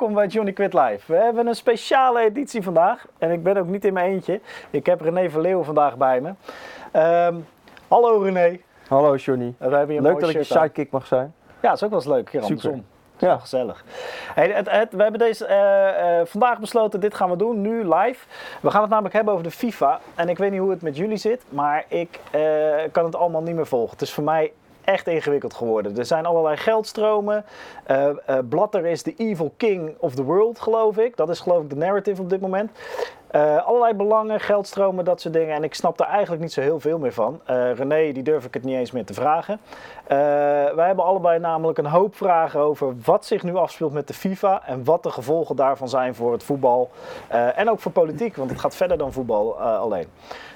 welkom bij Johnny Quit Live. We hebben een speciale editie vandaag. En ik ben ook niet in mijn eentje. Ik heb René Verleeuw vandaag bij me. Ehm, hallo René. Hallo Johnny. We hebben hier Leuk dat ik je sidekick mag zijn. Ja, dat is ook wel eens leuk. Keer Super. andersom. Ja. Gezellig. Hey, het, het- we hebben deze, eh, eh, vandaag besloten, dit gaan we doen, nu live. We gaan het namelijk hebben over de FIFA. En ik weet niet hoe het met jullie zit, maar ik eh, kan het allemaal niet meer volgen. Het is voor mij echt ingewikkeld geworden. Er zijn allerlei geldstromen. Eh, eh, Blatter is de evil king of the world, geloof ik. Dat is geloof ik de narrative op dit moment. Eh, allerlei belangen, geldstromen, dat soort dingen. En ik snap daar eigenlijk niet zo heel veel meer van. Eh, René, die durf ik het niet eens meer te vragen. Eh, wij hebben allebei namelijk een hoop vragen over wat zich nu afspeelt met de FIFA. En wat de gevolgen daarvan zijn voor het voetbal. en ook voor politiek, want het gaat verder dan voetbal alleen.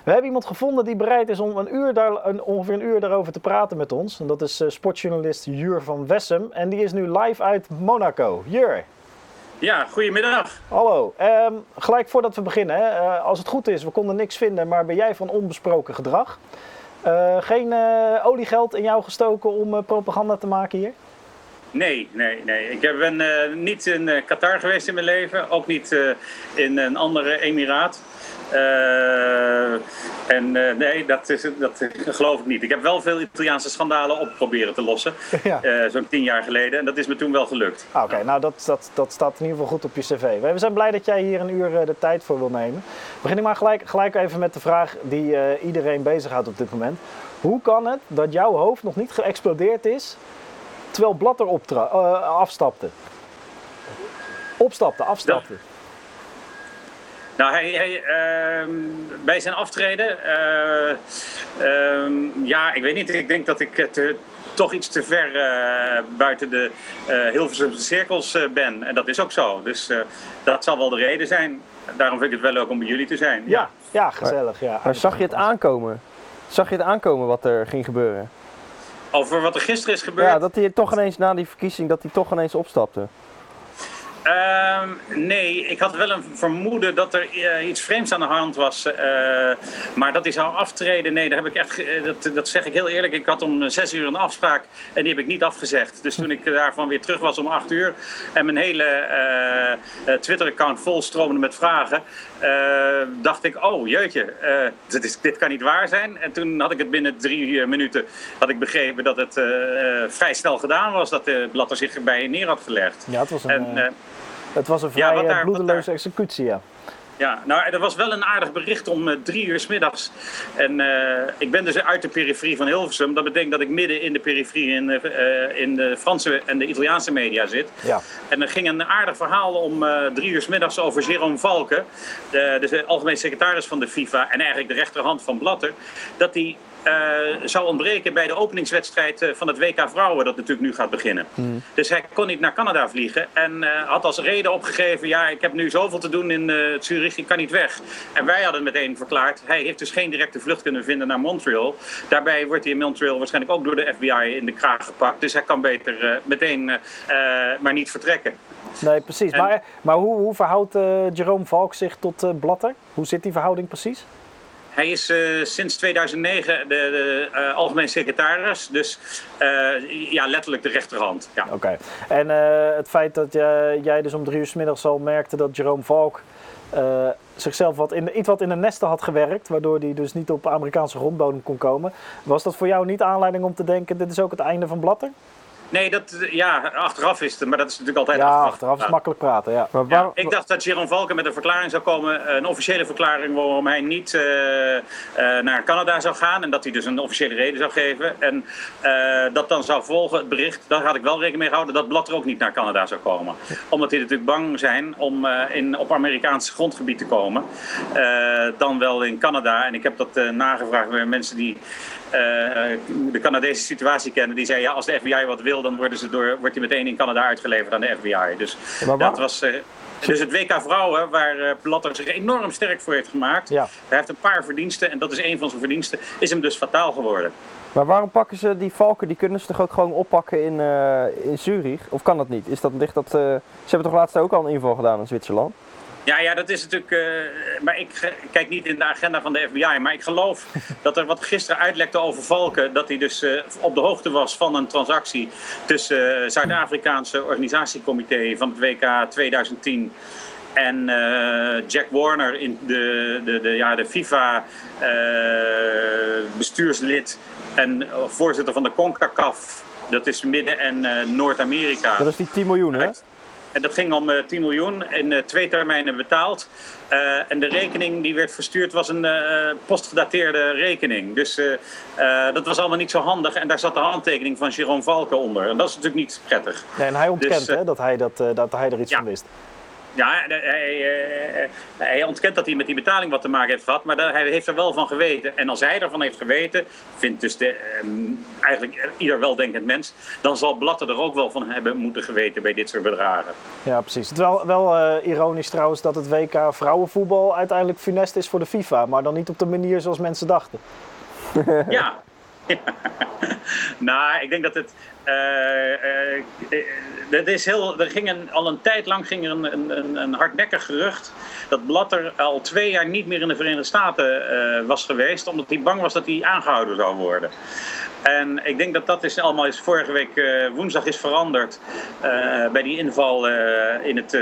We hebben iemand gevonden die bereid is om een uur daar, een, ongeveer een uur daarover te praten met ons. En dat is sportjournalist Jur van Wessem. En die is nu live uit Monaco. Jur. Ja, goedemiddag. Hallo. Ehm, gelijk voordat we beginnen, eh, als het goed is, we konden niks vinden, maar ben jij van onbesproken gedrag? Eh, geen eh, oliegeld in jou gestoken om propaganda te maken hier? Nee, nee, nee. Ik ben niet in Qatar geweest in mijn leven. Ook niet in een andere emiraat. Eh, en eh, nee, dat, is, dat geloof ik niet. Ik heb wel veel Italiaanse schandalen op proberen te lossen. Ja. Eh, Zo'n tien jaar geleden. En dat is me toen wel gelukt. Ah, Oké, nou dat, dat, dat staat in ieder geval goed op je cv. We zijn blij dat jij hier een uur de tijd voor wil nemen. Begin ik maar gelijk, gelijk even met de vraag die eh, iedereen bezighoudt op dit moment. Hoe kan het dat jouw hoofd nog niet geëxplodeerd is terwijl Blatter optra- afstapte? Opstapte, afstapte. Nou, hij, hij, ehm, bij zijn aftreden, eh, ehm, ja, ik weet niet. Ik denk dat ik het, toch iets te ver eh, buiten de eh Hilversumse cirkels eh, ben. En dat is ook zo. Dus eh, dat zal wel de reden zijn. Daarom vind ik het wel leuk om bij jullie te zijn. Ja, ja, gezellig. Ja. Maar zag je het aankomen? Zag je het aankomen wat er ging gebeuren? Over wat er gisteren is gebeurd. Ja, dat hij toch ineens na die verkiezing, dat hij toch ineens opstapte. Ehm, nee, ik had wel een vermoeden dat er eh, iets vreemds aan de hand was. eh, maar dat hij zou aftreden, nee, daar heb ik echt, eh, dat, dat zeg ik heel eerlijk. Ik had om zes uur een afspraak en die heb ik niet afgezegd. Dus toen ik daarvan weer terug was om acht uur en mijn hele Twitter-account vol stroomde met vragen, dacht ik, oh jeetje, dit, is, dit kan niet waar zijn. En toen had ik het binnen drie minuten had ik begrepen dat het vrij snel gedaan was, dat de Blatter zich erbij neer had gelegd. Ja, het was een, En, het was een ja, vrij wat eh, daar- bloedeloze daar- executie, ja. Ja, nou, er was wel een aardig bericht om eh, drie uur s middags. En eh, ik ben dus uit de periferie van Hilversum. Dat betekent dat ik midden in de periferie in, in de Franse en de Italiaanse media zit. Ja. En er ging een aardig verhaal om drie uur s middags over Jérôme Valken, de, de algemeen secretaris van de FIFA en eigenlijk de rechterhand van Blatter, dat hij zou ontbreken bij de openingswedstrijd eh, van het WK Vrouwen, dat natuurlijk nu gaat beginnen. Dus hij kon niet naar Canada vliegen en eh, had als reden opgegeven: ja, ik heb nu zoveel te doen in eh, Zurich, ik kan niet weg. En wij hadden meteen verklaard: hij heeft dus geen directe vlucht kunnen vinden naar Montreal. Daarbij wordt hij in Montreal waarschijnlijk ook door de FBI in de kraag gepakt. Dus hij kan beter eh, meteen eh, eh, maar niet vertrekken. Nee, precies. En- Maar, maar hoe, hoe verhoudt eh, Jerome Valk zich tot eh, Blatter? Hoe zit die verhouding precies? Hij is eh, sinds 2009 de, de eh, algemeen secretaris, dus eh, ja, letterlijk de rechterhand. Ja. Oké. En het feit dat jij, dus om drie uur 's middags al merkte dat Jerome Valk zichzelf wat in iets wat in de nesten had gewerkt, waardoor hij dus niet op Amerikaanse grondbodem kon komen. Was dat voor jou niet aanleiding om te denken, dit is ook het einde van Blatter? Nee, dat, ja, achteraf is het, maar dat is natuurlijk altijd Ja, achteraf is Ja. makkelijk praten, ja. Maar Ja, ik dacht dat Jeroen Valken met een verklaring zou komen, een officiële verklaring waarom hij niet eh, eh, naar Canada zou gaan en dat hij dus een officiële reden zou geven. En eh, dat dan zou volgen het bericht, daar had ik wel rekening mee gehouden, dat Blatter ook niet naar Canada zou komen. Omdat die natuurlijk bang zijn om eh, in, op Amerikaans grondgebied te komen, eh, dan wel in Canada. En ik heb dat eh, nagevraagd bij mensen die de Canadese situatie kennen. Die zeiden, ja, als de FBI wat wil, dan worden ze door, wordt hij meteen in Canada uitgeleverd aan de FBI. Dus dat was... eh, dus het WK Vrouwen, waar eh, Blatter zich enorm sterk voor heeft gemaakt. Ja. Hij heeft een paar verdiensten en dat is een van zijn verdiensten. Is hem dus fataal geworden. maar waarom pakken ze die valken, die kunnen ze toch ook gewoon oppakken in, eh, in Zurich? Of kan dat niet? Is dat, ligt dat, eh, ze hebben toch laatst ook al een inval gedaan in Zwitserland? Ja, ja, dat is natuurlijk. Uh, maar ik kijk niet in de agenda van de FBI. Maar ik geloof dat er wat gisteren uitlekte over Valken. dat hij dus uh, op de hoogte was van een transactie. tussen uh, Zuid-Afrikaanse organisatiecomité van het WK 2010. En Jack Warner, in de, de, de, ja, de FIFA-bestuurslid en voorzitter van de CONCACAF. Dat is Midden- en Noord-Amerika. Dat is die 10 miljoen, hè? En dat ging om 10 eh, miljoen in eh, twee termijnen betaald. Uh, en de rekening die werd verstuurd was een uh, postgedateerde rekening. Dus uh, dat was allemaal niet zo handig. En daar zat de handtekening van Jerome Valken onder. En dat is natuurlijk niet prettig. Nee, en hij ontkent dus, hè, dat, hij dat, dat hij er iets ja. van wist. Ja, hij, uh, hij, ontkent dat hij met die betaling wat te maken heeft gehad, maar hij heeft er wel van geweten. En als hij ervan heeft geweten, vindt dus de, um, eigenlijk ieder weldenkend mens, dan zal Blatter er ook wel van hebben moeten geweten bij dit soort bedragen. Ja, precies. Het is wel, wel uh, ironisch trouwens dat het WK vrouwenvoetbal uiteindelijk funest is voor de FIFA, maar dan niet op de manier zoals mensen dachten. ja. nou, ik denk dat het. Uh, is heel, er ging al een tijd lang ging er een, een, een hardnekkig gerucht dat Blatter al twee jaar niet meer in de Verenigde Staten uh, was geweest, omdat hij bang was dat hij aangehouden zou worden. En ik denk dat dat is allemaal is vorige week uh, woensdag is veranderd uh, bij die inval in het,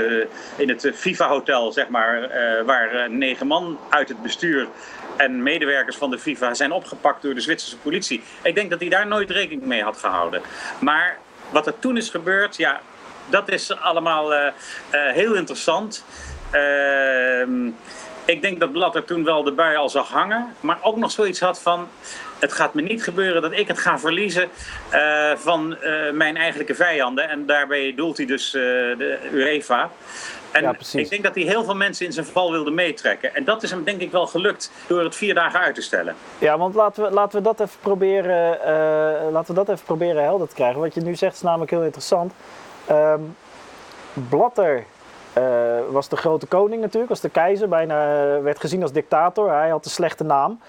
in het FIFA-hotel, zeg maar, waar negen man uit het bestuur en medewerkers van de FIFA zijn opgepakt door de Zwitserse politie. Ik denk dat hij daar nooit rekening mee had gehouden. Maar wat er toen is gebeurd, ja, dat is allemaal uh, uh, heel interessant. Uh, ik denk dat Blatter toen wel de bui al zag hangen, maar ook nog zoiets had van: het gaat me niet gebeuren dat ik het ga verliezen uh, van mijn eigenlijke vijanden. En daarbij doelt hij dus de UEFA. En ja, ik denk dat hij heel veel mensen in zijn val wilde meetrekken. En dat is hem denk ik wel gelukt door het vier dagen uit te stellen. Ja, want laten we, laten we, dat, even proberen, uh, laten we dat even proberen helder te krijgen. Wat je nu zegt is namelijk heel interessant. Um, Blatter uh, was de grote koning natuurlijk, was de keizer. Bijna werd gezien als dictator. Hij had een slechte naam.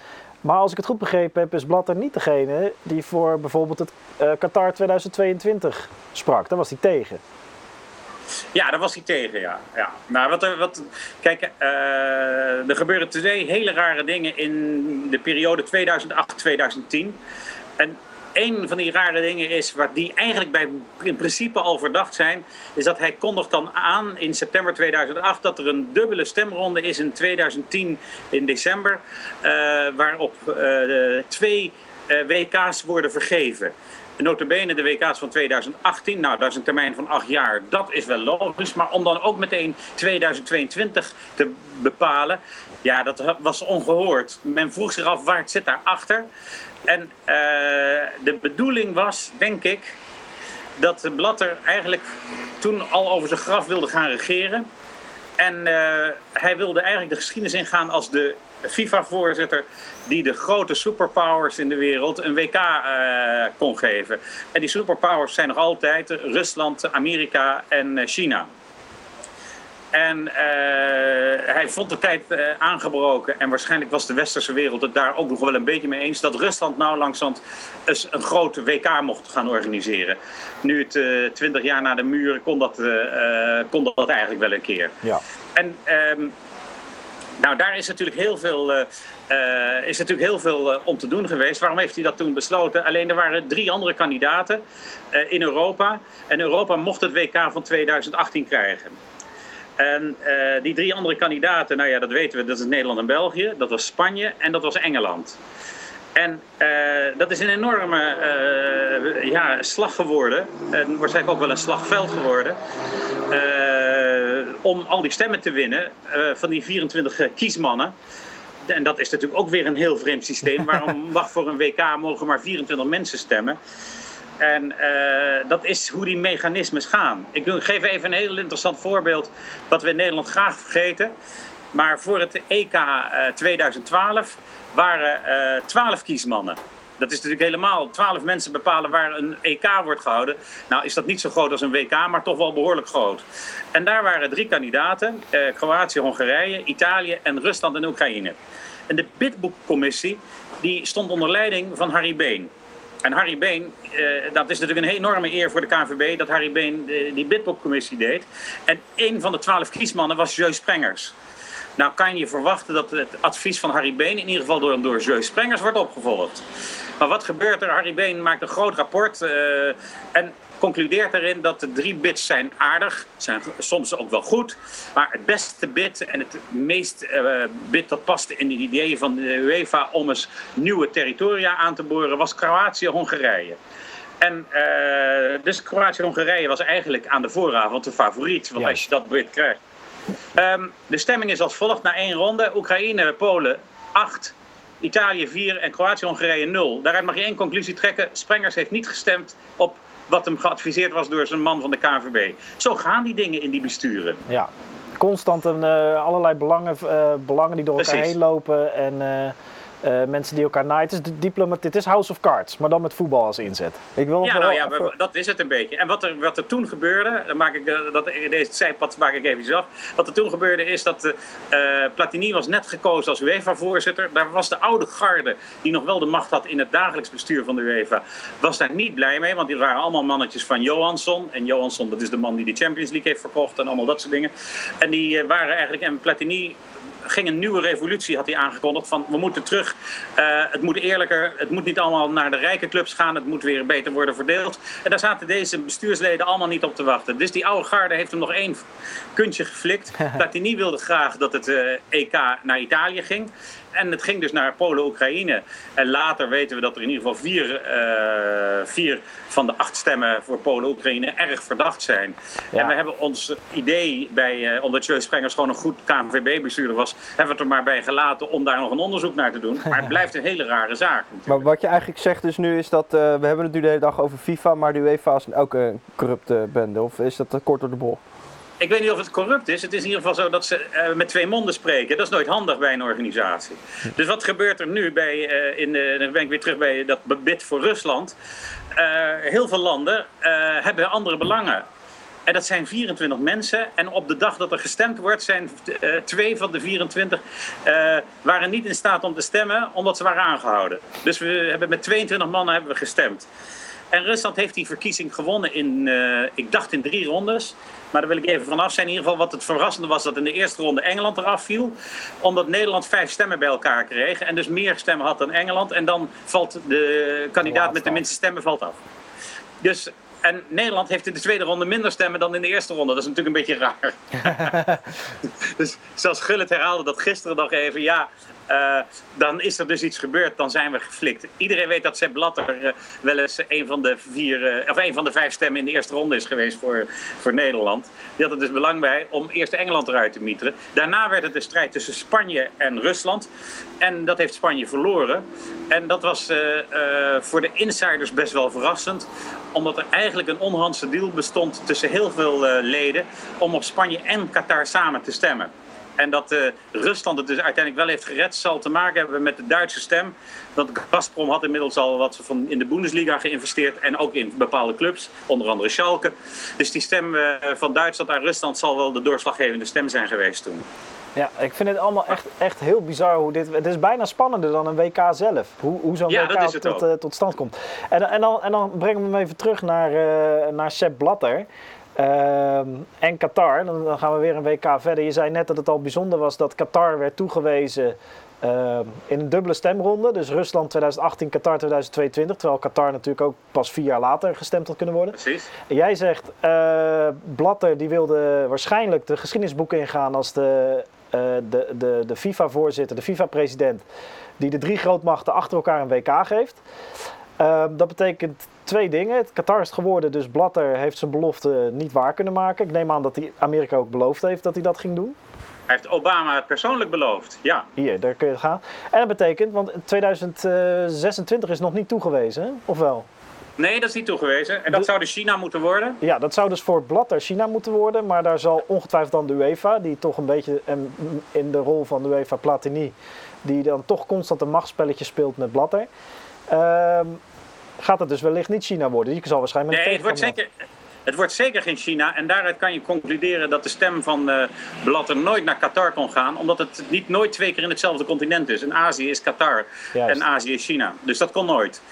Maar als ik het goed begrepen heb, is Blatter niet degene die voor bijvoorbeeld het uh, Qatar 2022 sprak. Daar was hij tegen. Ja, daar was hij tegen, ja. ja. Maar wat wat, kijk, uh, er gebeuren twee hele rare dingen in de periode 2008-2010. En een van die rare dingen is, waar die eigenlijk bij, in principe al verdacht zijn, is dat hij kondigt dan aan in september 2008 dat er een dubbele stemronde is in 2010 in december, uh, waarop uh, twee WK's worden vergeven. Notabene de WK's van 2018, nou dat is een termijn van acht jaar, dat is wel logisch. Maar om dan ook meteen 2022 te bepalen, ja dat was ongehoord. Men vroeg zich af waar het zit daarachter. En uh, de bedoeling was, denk ik, dat Blatter eigenlijk toen al over zijn graf wilde gaan regeren. En uh, hij wilde eigenlijk de geschiedenis ingaan als de FIFA-voorzitter die de grote superpowers in de wereld een WK uh, kon geven. En die superpowers zijn nog altijd Rusland, Amerika en China. En uh, hij vond de tijd uh, aangebroken. En waarschijnlijk was de westerse wereld het daar ook nog wel een beetje mee eens. Dat Rusland nou langzaam eens een grote WK mocht gaan organiseren. Nu het uh, twintig jaar na de muur kon dat, kon dat eigenlijk wel een keer. Ja. En um, nou, daar is natuurlijk heel veel, uh, uh, is natuurlijk heel veel uh, om te doen geweest. Waarom heeft hij dat toen besloten? Alleen er waren drie andere kandidaten in Europa. En Europa mocht het WK van 2018 krijgen. En die drie andere kandidaten, nou ja, dat weten we, dat is Nederland en België. Dat was Spanje en dat was Engeland. En dat is een enorme ja, slag geworden. En waarschijnlijk ook wel een slagveld geworden. Uh, om al die stemmen te winnen van die 24 kiesmannen. En dat is natuurlijk ook weer een heel vreemd systeem. Waarom mag voor een WK mogen maar 24 mensen stemmen? En dat is hoe die mechanismes gaan. Ik geef even een heel interessant voorbeeld. Wat we in Nederland graag vergeten. Maar voor het EK 2012 waren uh, 12 kiesmannen. Dat is natuurlijk helemaal, 12 mensen bepalen waar een EK wordt gehouden. Nou is dat niet zo groot als een WK, maar toch wel behoorlijk groot. En daar waren drie kandidaten, uh, Kroatië, Hongarije, Italië en Rusland en Oekraïne. En de bidboekcommissie die stond onder leiding van Harry Been. En Harry Been, eh, dat is natuurlijk een enorme eer voor de KNVB dat Harry Been eh, die bidboekcommissie deed. En een van de twaalf kiesmannen was Joyce Sprengers. Nou kan je verwachten dat het advies van Harry Been in ieder geval door, door Joyce Sprengers wordt opgevolgd. Maar wat gebeurt er? Harry Been maakt een groot rapport uh, en concludeert erin dat de drie bits zijn aardig, zijn soms ook wel goed. Maar het beste bit en het meest uh, bit dat paste in de ideeën van de UEFA om eens nieuwe territoria aan te boren was Kroatië-Hongarije. En uh, dus Kroatië-Hongarije was eigenlijk aan de vooravond de favoriet. Want als je dat bit krijgt. Um, de stemming is als volgt na één ronde. Oekraïne, Polen 8, Italië 4 en Kroatië-Hongarije 0. Daaruit mag je één conclusie trekken. Sprengers heeft niet gestemd op wat hem geadviseerd was door zijn man van de KNVB. Zo gaan die dingen in die besturen. Ja, constant een, uh, allerlei belangen, uh, belangen die door elkaar Precies. heen lopen en... Uh, uh, mensen die elkaar naaien. Het is, diplomat, het is House of Cards, maar dan met voetbal als inzet. Ik wil ja, nou ja, dat is het een beetje. En wat er, wat er toen gebeurde, dan maak ik, dat, deze zijpad maak ik even af. Wat er toen gebeurde is dat uh, Platini was net gekozen als UEFA-voorzitter. Daar was de oude garde, die nog wel de macht had in het dagelijks bestuur van de UEFA, was daar niet blij mee. Want die waren allemaal mannetjes van Johansson. En Johansson, dat is de man die de Champions League heeft verkocht en allemaal dat soort dingen. En die waren eigenlijk, en Platini ging een nieuwe revolutie, had hij aangekondigd. Van we moeten terug, uh, het moet eerlijker, het moet niet allemaal naar de rijke clubs gaan, het moet weer beter worden verdeeld. En daar zaten deze bestuursleden allemaal niet op te wachten. Dus die oude garde heeft hem nog één kuntje geflikt. Platini wilde graag dat het uh, EK naar Italië ging. En het ging dus naar Polen-Oekraïne. En later weten we dat er in ieder geval vier, uh, vier van de acht stemmen voor Polen-Oekraïne erg verdacht zijn. Ja. En we hebben ons idee, bij, uh, omdat Joyce Sprengers gewoon een goed KNVB-bestuurder was, hebben we het er maar bij gelaten om daar nog een onderzoek naar te doen. Maar het blijft een hele rare zaak. Natuurlijk. Maar wat je eigenlijk zegt dus nu is dat, uh, we hebben het nu de hele dag over FIFA, maar de UEFA is ook een corrupte bende. Of is dat kort door de bocht? Ik weet niet of het corrupt is. Het is in ieder geval zo dat ze uh, met twee monden spreken. Dat is nooit handig bij een organisatie. Dus wat gebeurt er nu bij, uh, in de, dan ben ik weer terug bij dat bid voor Rusland. Uh, heel veel landen hebben andere belangen. En dat zijn 24 mensen. En op de dag dat er gestemd wordt, zijn twee van de 24 waren niet in staat om te stemmen, omdat ze waren aangehouden. Dus we hebben met 22 mannen hebben we gestemd. En Rusland heeft die verkiezing gewonnen in, uh, ik dacht in drie rondes. Maar daar wil ik even vanaf zijn. In ieder geval wat het verrassende was dat in de eerste ronde Engeland eraf viel. Omdat Nederland vijf stemmen bij elkaar kreeg. En dus meer stemmen had dan Engeland. En dan valt de kandidaat met de minste stemmen valt af. Dus en Nederland heeft in de tweede ronde minder stemmen dan in de eerste ronde. Dat is natuurlijk een beetje raar. dus zelfs Gullit herhaalde dat gisteren nog even. Ja, uh, dan is er dus iets gebeurd, dan zijn we geflikt. Iedereen weet dat Sepp Blatter uh, wel eens een van, de vier, uh, of een van de vijf stemmen in de eerste ronde is geweest voor, voor Nederland. Die had er dus belang bij om eerst Engeland eruit te mieteren. Daarna werd het een strijd tussen Spanje en Rusland. En dat heeft Spanje verloren. En dat was voor de insiders best wel verrassend. Omdat er eigenlijk een onhandse deal bestond tussen heel veel leden om op Spanje en Qatar samen te stemmen. En dat uh, Rusland het dus uiteindelijk wel heeft gered, zal te maken hebben met de Duitse stem. Want Gazprom had inmiddels al wat van in de Bundesliga geïnvesteerd en ook in bepaalde clubs, onder andere Schalke. Dus die stem uh, van Duitsland aan Rusland zal wel de doorslaggevende stem zijn geweest toen. Ja, ik vind het allemaal echt, echt heel bizar hoe dit. Het is bijna spannender dan een WK zelf. Hoe, hoe zo'n ja, WK tot, uh, tot, stand komt. En, en, dan, en dan brengen we hem even terug naar, naar Sepp Blatter. Uh, en Qatar, dan, dan, gaan we weer een WK verder. Je zei net dat het al bijzonder was dat Qatar werd toegewezen uh, in een dubbele stemronde. Dus Rusland 2018, Qatar 2022. Terwijl Qatar natuurlijk ook pas vier jaar later gestemd had kunnen worden. Precies. En jij zegt, uh, Blatter die wilde waarschijnlijk de geschiedenisboeken ingaan als de, uh, de, de, de FIFA-voorzitter, de FIFA-president, die de drie grootmachten achter elkaar een WK geeft. Ehm, dat betekent twee dingen. Het Qatar is geworden, dus Blatter heeft zijn belofte niet waar kunnen maken. Ik neem aan dat hij Amerika ook beloofd heeft dat hij dat ging doen. Hij heeft Obama persoonlijk beloofd, ja. Hier, daar kun je gaan. En dat betekent, want 2026 is nog niet toegewezen, of wel? Nee, dat is niet toegewezen. En dat de... zou dus China moeten worden? Ja, dat zou dus voor Blatter China moeten worden. Maar daar zal ongetwijfeld dan de UEFA, die toch een beetje in de rol van de UEFA Platini, die dan toch constant een machtsspelletje speelt met Blatter. Um, gaat het dus wellicht niet China worden. Je zal waarschijnlijk nee, het wordt zeker. Het wordt zeker geen China. En daaruit kan je concluderen dat de stem van uh, Blatter nooit naar Qatar kon gaan. Omdat het niet nooit twee keer in hetzelfde continent is. In Azië is Qatar en Azië is China. Dus dat kon nooit.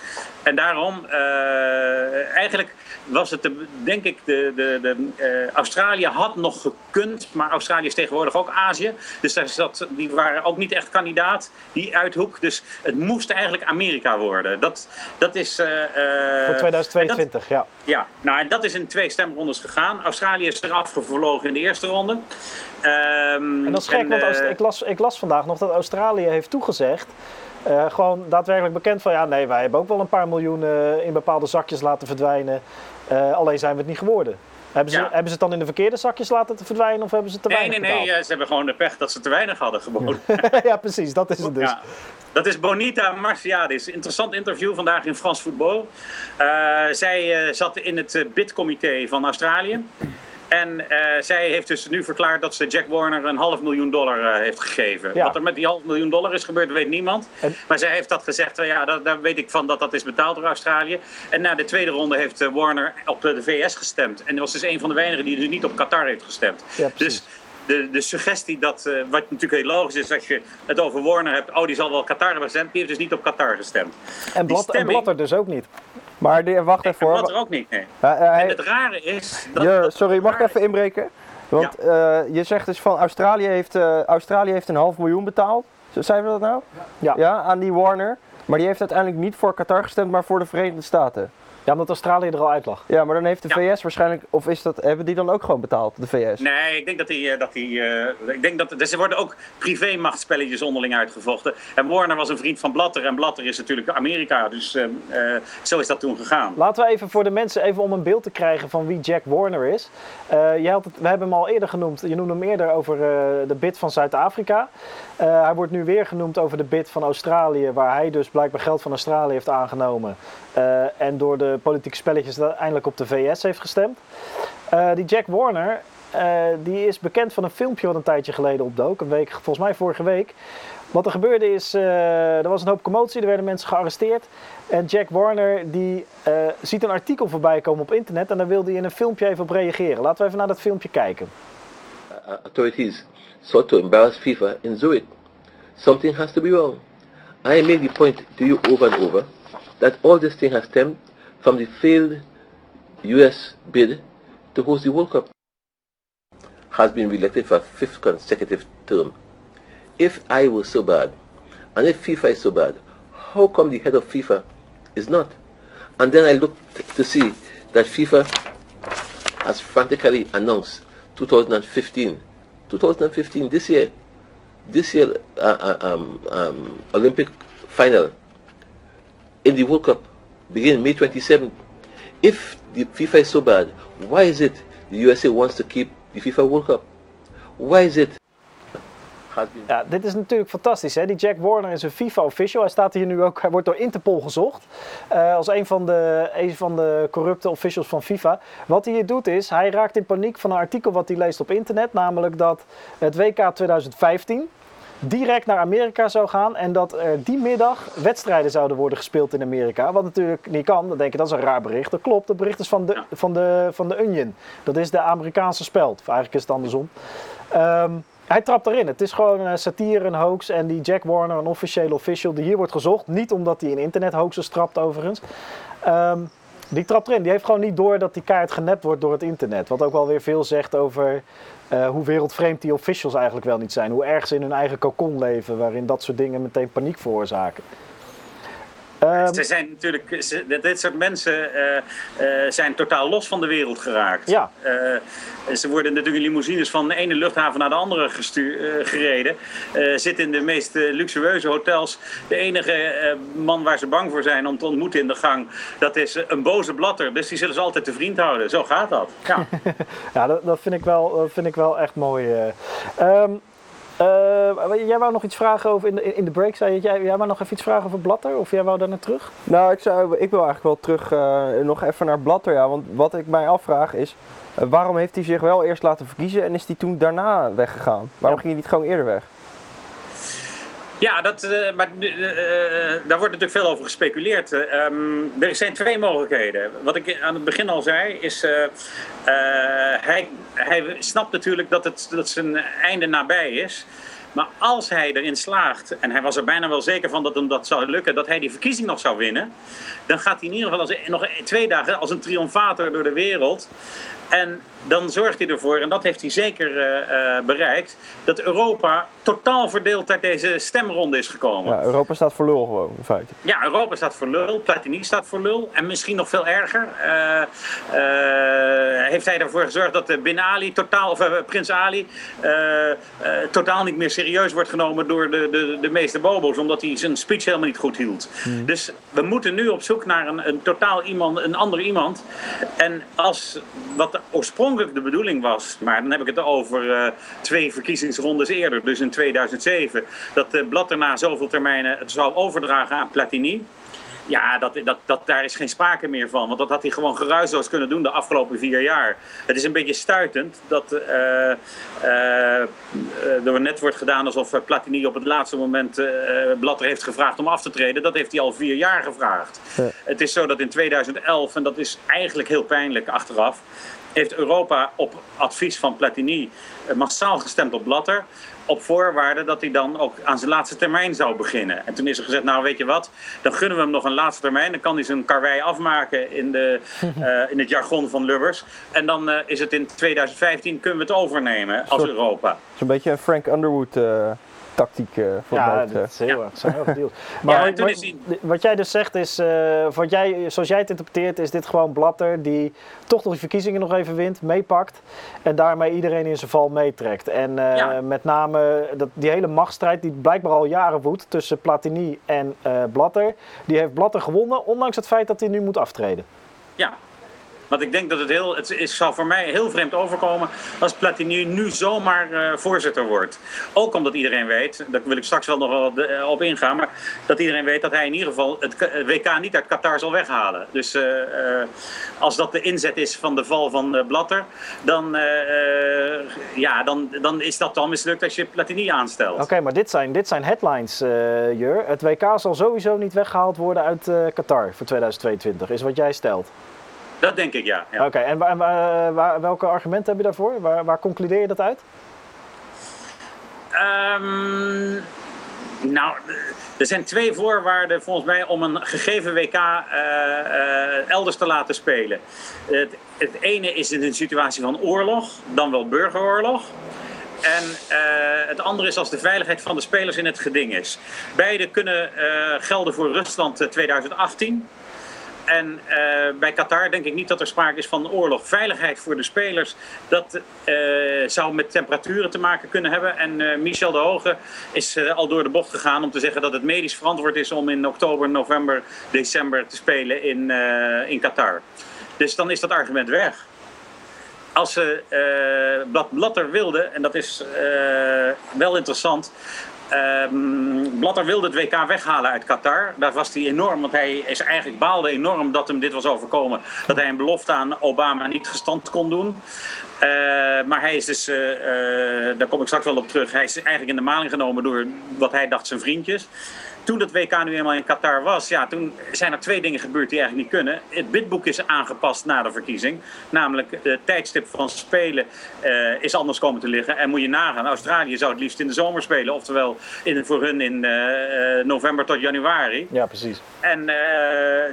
En daarom, uh, eigenlijk was het, de, denk ik, de, de, de, uh, Australië had nog gekund, maar Australië is tegenwoordig ook Azië. Dus daar zat, die waren ook niet echt kandidaat, die uithoek. Dus het moest eigenlijk Amerika worden. Dat, dat is... Voor 2022, dat, ja. Ja, nou en dat is in twee stemrondes gegaan. Australië is eraf gevlogen in de eerste ronde. Um, en dat is gek, en, want ik, las, ik las vandaag nog dat Australië heeft toegezegd uh, gewoon daadwerkelijk bekend van ja, nee, wij hebben ook wel een paar miljoen in bepaalde zakjes laten verdwijnen. Uh, alleen zijn we het niet geworden. Hebben ze, ja. hebben ze het dan in de verkeerde zakjes laten te verdwijnen of hebben ze te nee, weinig Nee, nee, nee. Ze hebben gewoon de pech dat ze te weinig hadden gewoon. ja, precies. Dat is het dus. Ja. Dat is Bonita Marciadis. Interessant interview vandaag in Frans Voetbal. Uh, zij uh, zat in het bidcomité van Australië. En uh, zij heeft dus nu verklaard dat ze Jack Warner een half miljoen dollar uh, heeft gegeven. Ja. Wat er met die half miljoen dollar is gebeurd, weet niemand. En... Maar zij heeft dat gezegd, uh, ja, daar, daar, weet ik van dat dat is betaald door Australië. En na de tweede ronde heeft Warner op de VS gestemd. En was dus een van de weinigen die dus niet op Qatar heeft gestemd. Ja, dus de, de suggestie dat, wat natuurlijk heel logisch is als je het over Warner hebt, oh die zal wel Qatar hebben gestemd, die heeft dus niet op Qatar gestemd. En, Blad, stemming... en Blatter dus ook niet. Maar de, wacht even hoor. Dat er ook niet, nee. Uh, uh, en het rare is... Dat, ja, sorry, mag ik even inbreken? Want ja. uh, je zegt dus van Australië heeft, Australië heeft een half miljoen betaald. Zijn we dat nou? Ja. ja. Aan die Warner. Maar die heeft uiteindelijk niet voor Qatar gestemd, maar voor de Verenigde Staten. Ja, omdat Australië er al uit lag. Ja, maar dan heeft de ja. VS waarschijnlijk, of is dat, hebben die dan ook gewoon betaald, de VS? Nee, ik denk dat die, dat die uh, ik denk dat, dus er worden ook privé-machtspelletjes onderling uitgevochten. En Warner was een vriend van Blatter en Blatter is natuurlijk Amerika, dus uh, uh, zo is dat toen gegaan. Laten we even voor de mensen, even om een beeld te krijgen van wie Jack Warner is. jij had het, we hebben hem al eerder genoemd, je noemde hem eerder over de bid van Zuid-Afrika. hij wordt nu weer genoemd over de bid van Australië, waar hij dus blijkbaar geld van Australië heeft aangenomen. en door de politieke spelletjes uiteindelijk op de VS heeft gestemd. Uh, die Jack Warner, uh, die is bekend van een filmpje wat een tijdje geleden opdook. Een week, volgens mij vorige week. Wat er gebeurde is, uh, er was een hoop commotie, er werden mensen gearresteerd. En Jack Warner die ziet een artikel voorbij komen op internet en daar wilde hij in een filmpje even op reageren. Laten we even naar dat filmpje kijken. Uh, authorities sought to embarrass FIFA in Zurich. Something has to be wrong. I made the point to you over and over that all this thing has stemmed from the failed US bid to host the World Cup has been reelected for a fifth consecutive term. If I was so bad, and if FIFA is so bad, how come the head of FIFA is not? And then I looked to see that FIFA has frantically announced 2015, 2015 this year, this year uh, um, um, Olympic final in the World Cup begin May 27th. If the FIFA is so bad, why is it the USA wants to keep the FIFA World Cup? Why is it? Ja, dit is natuurlijk fantastisch. Hè? Die Jack Warner is een FIFA-official. Hij staat hier nu ook, hij wordt door Interpol gezocht. Uh, als een van, de, een van de corrupte officials van FIFA. Wat hij hier doet is, hij raakt in paniek van een artikel wat hij leest op internet. Namelijk dat het WK 2015 direct naar Amerika zou gaan en dat er die middag wedstrijden zouden worden gespeeld in Amerika. Wat natuurlijk niet kan. Dan denk je dat is een raar bericht. Dat klopt. Dat bericht is van de, van de, van de Onion. Dat is de Amerikaanse speld. Of eigenlijk is het andersom. Um, hij trapt erin. Het is gewoon een satire, een hoax. En die Jack Warner, een officiële official die hier wordt gezocht. Niet omdat hij in internet hoaxes trapt overigens. Um, die trapt erin. Die heeft gewoon niet door dat die kaart genept wordt door het internet. Wat ook wel weer veel zegt over uh, hoe wereldvreemd die officials eigenlijk wel niet zijn. Hoe erg ze in hun eigen cocon leven, waarin dat soort dingen meteen paniek veroorzaken. Um, ze zijn natuurlijk, ze, dit soort mensen uh, uh, zijn totaal los van de wereld geraakt. Ja. Uh, ze worden natuurlijk in limousines van de ene luchthaven naar de andere gereden. zitten in de meest luxueuze hotels. De enige man waar ze bang voor zijn om te ontmoeten in de gang, dat is een boze blatter. Dus die zullen ze altijd te vriend houden. Zo gaat dat. Ja, ja dat, dat, vind ik wel, dat vind ik wel echt mooi. Um, uh, jij wou nog iets vragen over, in de, in de break zei je, jij, jij wou nog even iets vragen over Blatter? Of jij wou daar naar terug? Nou, ik, zou, ik wil eigenlijk wel terug uh, nog even naar Blatter, ja. Want wat ik mij afvraag is, uh, waarom heeft hij zich wel eerst laten verkiezen en is hij toen daarna weggegaan? Waarom ja. ging hij niet gewoon eerder weg? Ja, dat, uh, maar, uh, daar wordt natuurlijk veel over gespeculeerd. Um, er zijn twee mogelijkheden. Wat ik aan het begin al zei, is hij, hij snapt natuurlijk dat, het, dat zijn einde nabij is. Maar als hij erin slaagt, en hij was er bijna wel zeker van dat hem dat zou lukken, dat hij die verkiezing nog zou winnen, dan gaat hij in ieder geval als, nog twee dagen als een triomfator door de wereld. En dan zorgt hij ervoor, en dat heeft hij zeker uh, bereikt, dat Europa totaal verdeeld uit deze stemronde is gekomen. Ja, Europa staat voor lul gewoon, in feite. Ja, Europa staat voor lul, Platini staat voor lul. En misschien nog veel erger, uh, heeft hij ervoor gezorgd dat Bin Ali, totaal, of Prins Ali, totaal niet meer serieus wordt genomen door de, de, de meeste bobo's, omdat hij zijn speech helemaal niet goed hield. Hmm. Dus we moeten nu op zoek naar een, een totaal iemand, een ander iemand. En als wat oorspronkelijk de bedoeling was, maar dan heb ik het over uh, twee verkiezingsrondes eerder, dus in 2007, dat de Blatter na zoveel termijnen het zou overdragen aan Platini. Ja, dat, dat, dat, daar is geen sprake meer van. Want dat had hij gewoon geruisloos kunnen doen de afgelopen vier jaar. Het is een beetje stuitend dat uh, uh, er net wordt gedaan alsof Platini op het laatste moment uh, Blatter heeft gevraagd om af te treden. Dat heeft hij al vier jaar gevraagd. Het is zo dat in 2011, en dat is eigenlijk heel pijnlijk achteraf, heeft Europa op advies van Platini eh, massaal gestemd op Blatter. Op voorwaarde dat hij dan ook aan zijn laatste termijn zou beginnen. En toen is er gezegd, nou weet je wat, dan gunnen we hem nog een laatste termijn. Dan kan hij zijn karwei afmaken in, de, uh, in het jargon van Lubbers. En dan uh, is het in 2015, kunnen we het overnemen als Europa. Het is een beetje een Frank Underwood... Uh tactiek uh, voor ja, dat is heel erg. Zijn heel maar, ja, wat, wat jij dus zegt is, uh, wat jij, zoals jij het interpreteert, is dit gewoon Blatter die toch nog die verkiezingen nog even wint, meepakt en daarmee iedereen in zijn val meetrekt. En uh, ja. met name dat, die hele machtsstrijd die blijkbaar al jaren woedt tussen Platini en Blatter, die heeft Blatter gewonnen, ondanks het feit dat hij nu moet aftreden. Ja, want ik denk dat het heel, het zal voor mij heel vreemd overkomen als Platini nu zomaar uh, voorzitter wordt. Ook omdat iedereen weet, daar wil ik straks wel nog wel de, op ingaan, maar dat iedereen weet dat hij in ieder geval het WK niet uit Qatar zal weghalen. Dus uh, uh, als dat de inzet is van de val van Blatter, dan, ja, dan, dan is dat dan mislukt als je Platini aanstelt. Oké, maar dit zijn, dit zijn headlines, Jur. Het WK zal sowieso niet weggehaald worden uit Qatar voor 2022, is wat jij stelt. Dat denk ik, ja. ja. Oké, en waar, waar, welke argumenten heb je daarvoor? Waar, waar concludeer je dat uit? Um, nou, er zijn twee voorwaarden volgens mij om een gegeven WK uh, uh, elders te laten spelen. Het, het, ene is in een situatie van oorlog, dan wel burgeroorlog. En uh, het andere is als de veiligheid van de spelers in het geding is. Beide kunnen gelden voor Rusland 2018. En uh, bij Qatar denk ik niet dat er sprake is van oorlog. Veiligheid voor de spelers, dat uh, zou met temperaturen te maken kunnen hebben. En uh, Michel de Hoge is al door de bocht gegaan om te zeggen dat het medisch verantwoord is om in oktober, november, december te spelen in, in Qatar. Dus dan is dat argument weg. Als ze Blatter wilde, en dat is wel interessant, Um, Blatter wilde het WK weghalen uit Qatar. Daar was hij enorm, want hij is eigenlijk baalde enorm dat hem dit was overkomen. Dat hij een belofte aan Obama niet gestand kon doen. Uh, maar hij is dus, uh, uh, daar kom ik straks wel op terug, hij is eigenlijk in de maling genomen door wat hij dacht zijn vriendjes toen dat WK nu eenmaal in Qatar was, ja, toen zijn er twee dingen gebeurd die eigenlijk niet kunnen. Het bidboek is aangepast na de verkiezing. Namelijk het tijdstip van spelen uh, is anders komen te liggen. En moet je nagaan, Australië zou het liefst in de zomer spelen. Oftewel in, voor hun in uh, november tot januari. Ja, precies. En uh,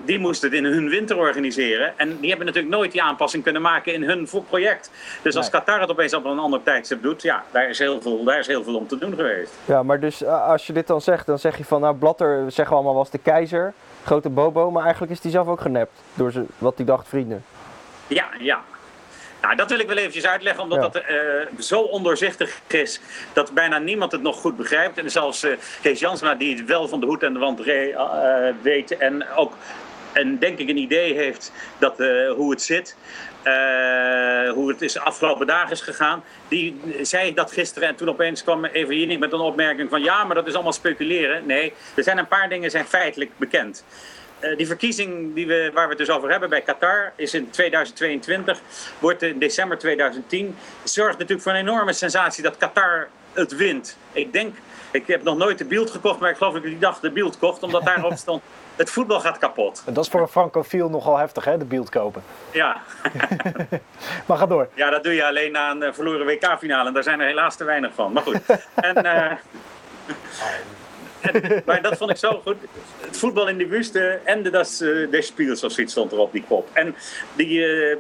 die moesten het in hun winter organiseren. En die hebben natuurlijk nooit die aanpassing kunnen maken in hun project. Dus als nee. Qatar het opeens op een ander tijdstip doet, ja, daar is, heel veel, daar is heel veel om te doen geweest. Ja, maar dus als je dit dan zegt, dan zeg je van nou Blatter, zeggen we allemaal, was de keizer. Grote bobo, maar eigenlijk is hij zelf ook genept door ze, wat hij dacht vrienden. Ja, ja. Nou, dat wil ik wel eventjes uitleggen, omdat ja. dat uh, zo ondoorzichtig is dat bijna niemand het nog goed begrijpt. En zelfs uh, Kees Jansma, die het wel van de hoed en de wand re, uh, weet en ook en denk ik een idee heeft dat, hoe het zit. Uh, hoe het is de afgelopen dagen is gegaan. Die zei dat gisteren en toen opeens kwam even hier met een opmerking van ja, maar dat is allemaal speculeren. Nee, er zijn een paar dingen zijn feitelijk bekend. Uh, die verkiezing die we, waar we het dus over hebben bij Qatar is in 2022, wordt in december 2010. Zorgt natuurlijk voor een enorme sensatie dat Qatar het wint. Ik denk Ik heb nog nooit de beeld gekocht, maar ik geloof dat ik die dag de beeld kocht, omdat daarop stond: het voetbal gaat kapot. En dat is voor een francofiel nogal heftig, hè, de beeld kopen. Ja. maar ga door. Ja, dat doe je alleen na een eh, verloren WK-finale. En daar zijn er helaas te weinig van. Maar goed. En, uh, en, maar dat vond ik zo goed. Het voetbal in de Wüste en das, uh, des Spiels of zoiets stond er op die kop. En die, uh,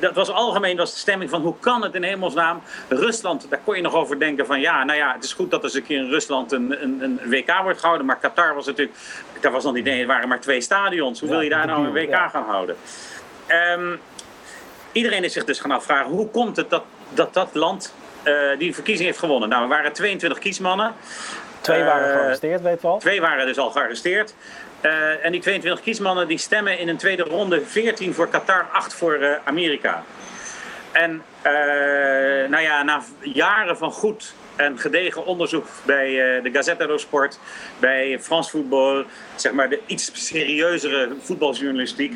dat was algemeen was de stemming van hoe kan het in hemelsnaam. Rusland, daar kon je nog over denken van ja, nou ja, het is goed dat er eens een keer in Rusland een, een, een WK wordt gehouden. Maar Qatar was natuurlijk, daar was nog niet, er waren maar twee stadions. Hoe wil je daar nou een WK gaan houden? Um, iedereen is zich dus gaan afvragen hoe komt het dat dat, dat land uh, die verkiezing heeft gewonnen. Nou, er waren 22 kiesmannen. Twee waren uh, gearresteerd, weet wel. Twee waren dus al gearresteerd. Uh, en die 22 kiesmannen die stemmen in een tweede ronde 14 voor Qatar, 8 voor Amerika. En nou ja, na jaren van goed en gedegen onderzoek bij uh, de Gazette dello Sport, bij France Football, zeg maar de iets serieuzere voetbaljournalistiek,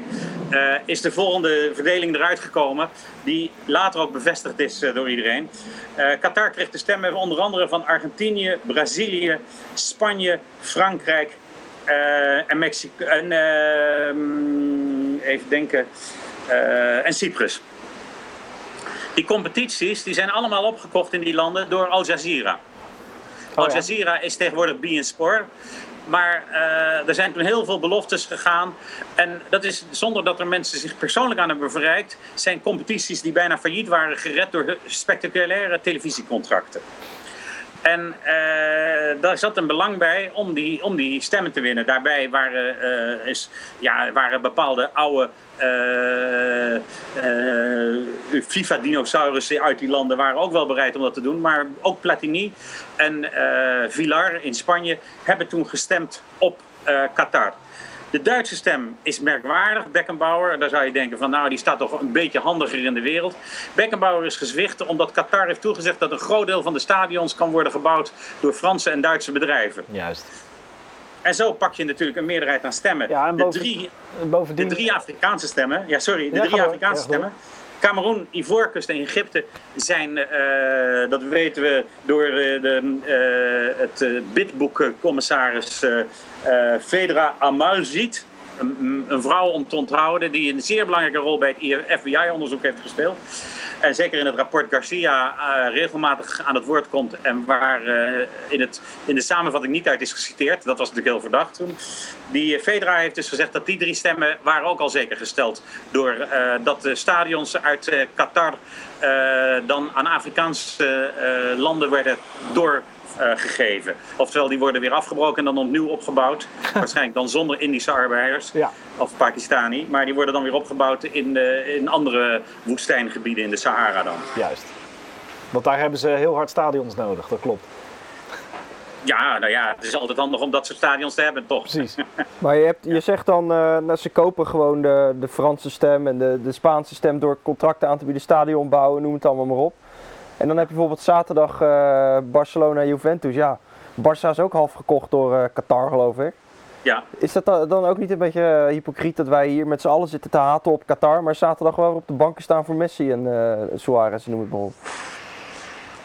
uh, is de volgende verdeling eruit gekomen, die later ook bevestigd is uh, door iedereen. Qatar kreeg de stemmen onder andere van Argentinië, Brazilië, Spanje, Frankrijk en Mexico. En ehm, even denken. en Cyprus. Die competities die zijn allemaal opgekocht in die landen door Al Jazeera. Oh, Al Jazeera ja. is tegenwoordig beIN Sport. Maar uh, er zijn toen heel veel beloftes gegaan. En dat is zonder dat er mensen zich persoonlijk aan hebben verrijkt. Zijn competities die bijna failliet waren gered door spectaculaire televisiecontracten. En uh, daar zat een belang bij om die, om die stemmen te winnen. Daarbij waren, uh, is, ja, waren bepaalde oude FIFA-dinosaurussen uit die landen waren ook wel bereid om dat te doen. Maar ook Platini en Villar in Spanje hebben toen gestemd op Qatar. De Duitse stem is merkwaardig, Beckenbauer. Daar zou je denken van nou, die staat toch een beetje handiger in de wereld. Beckenbauer is gezwicht omdat Qatar heeft toegezegd dat een groot deel van de stadions kan worden gebouwd door Franse en Duitse bedrijven. Juist. En zo pak je natuurlijk een meerderheid aan stemmen. Ja, en boven, de, drie, bovendien... de drie Afrikaanse stemmen, ja sorry, de Ja, drie Afrikaanse stemmen. Cameroen, Ivoorkust en Egypte zijn, eh, dat weten we door eh, de, het uh, bidboekcommissaris uh, uh, Fedra Amalziet. Een, een vrouw om te onthouden die een zeer belangrijke rol bij het FBI-onderzoek heeft gespeeld. En zeker in het rapport Garcia uh, regelmatig aan het woord komt. En waar uh, in, het, in de samenvatting niet uit is geciteerd. Dat was natuurlijk heel verdacht toen. Die Fedra heeft dus gezegd dat die drie stemmen waren ook al zeker gesteld. Door uh, dat de stadions uit Qatar dan aan Afrikaanse landen werden door gegeven. Oftewel, die worden weer afgebroken en dan opnieuw opgebouwd. Waarschijnlijk dan zonder Indische arbeiders Ja. of Pakistani. Maar die worden dan weer opgebouwd in, uh, in andere woestijngebieden in de Sahara dan. Juist. Want daar hebben ze heel hard stadions nodig, dat klopt. Ja, nou ja, het is altijd handig om dat soort stadions te hebben, toch? Precies. Maar je, hebt, je zegt dan, uh, nou, ze kopen gewoon de, de Franse stem en de, de Spaanse stem door contracten aan te bieden, stadion bouwen, noem het allemaal maar op. En dan heb je bijvoorbeeld zaterdag uh, Barcelona-Juventus. Ja, Barça is ook half gekocht door uh, Qatar, geloof ik. Ja. Is dat dan ook niet een beetje hypocriet dat wij hier met z'n allen zitten te haten op Qatar, maar zaterdag wel op de banken staan voor Messi en uh, Suarez, noem het maar op?